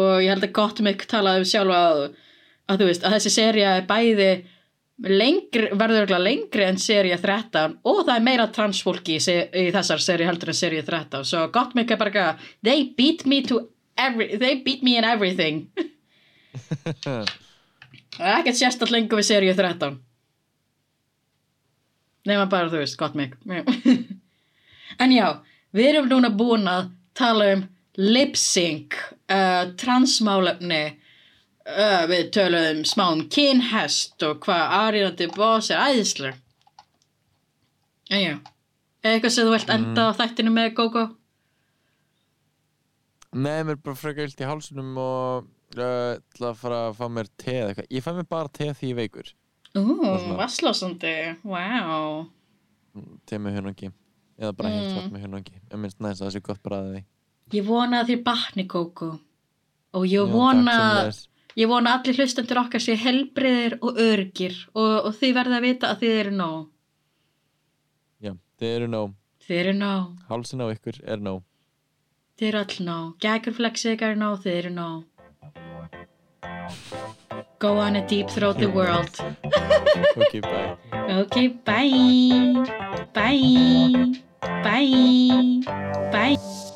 og ég held að Gottmik talaði um sjálfa að, að þú veist að þessi seria er bæði lengri, verður örugglega lengri en seria 13 og það er meira transfólki í, í þessar seri heldur en seria 13 svo Gottmik er bara eitthvað they beat me to every, they beat me in everything. Er ekkert sérstætt lengur við seria 13 nema bara þú veist Gottmik [laughs] en já, við erum núna búin að tala um lip sync uh, transmálefni uh, við töluðum smá um kynhest og hvað Ariana Boss er æðislega en já eitthvað sem þú vilt enda á þættinu með Gogo Nei, mér er bara frekar illt í hálsunum og uh, ætla að fara að fá mér te eða eitthvað. Ég fæ mér bara te því ég veikur. Ú, vasslásandi, wow Te með hunangi. Eða bara heilt Mm. vatn með hunangi. Ég minnst næst að það sé gott bræðið því Ég vona að þér batni Gogo og ég Já, vona sömuleiðis. ég vona allir hlustendur okkar sé helbriðir og örgir og, og þið verða að vita að þið eru nóg Já, þið eru nóg þið eru nóg Hálsin á ykkur er nóg Þið eru all nóg. Gækurflexið ykkar er nóg, þið eru nóg. Go on a deep throat the world. [laughs] Ok, bye Okay, bye. Bye. Bye. Bye.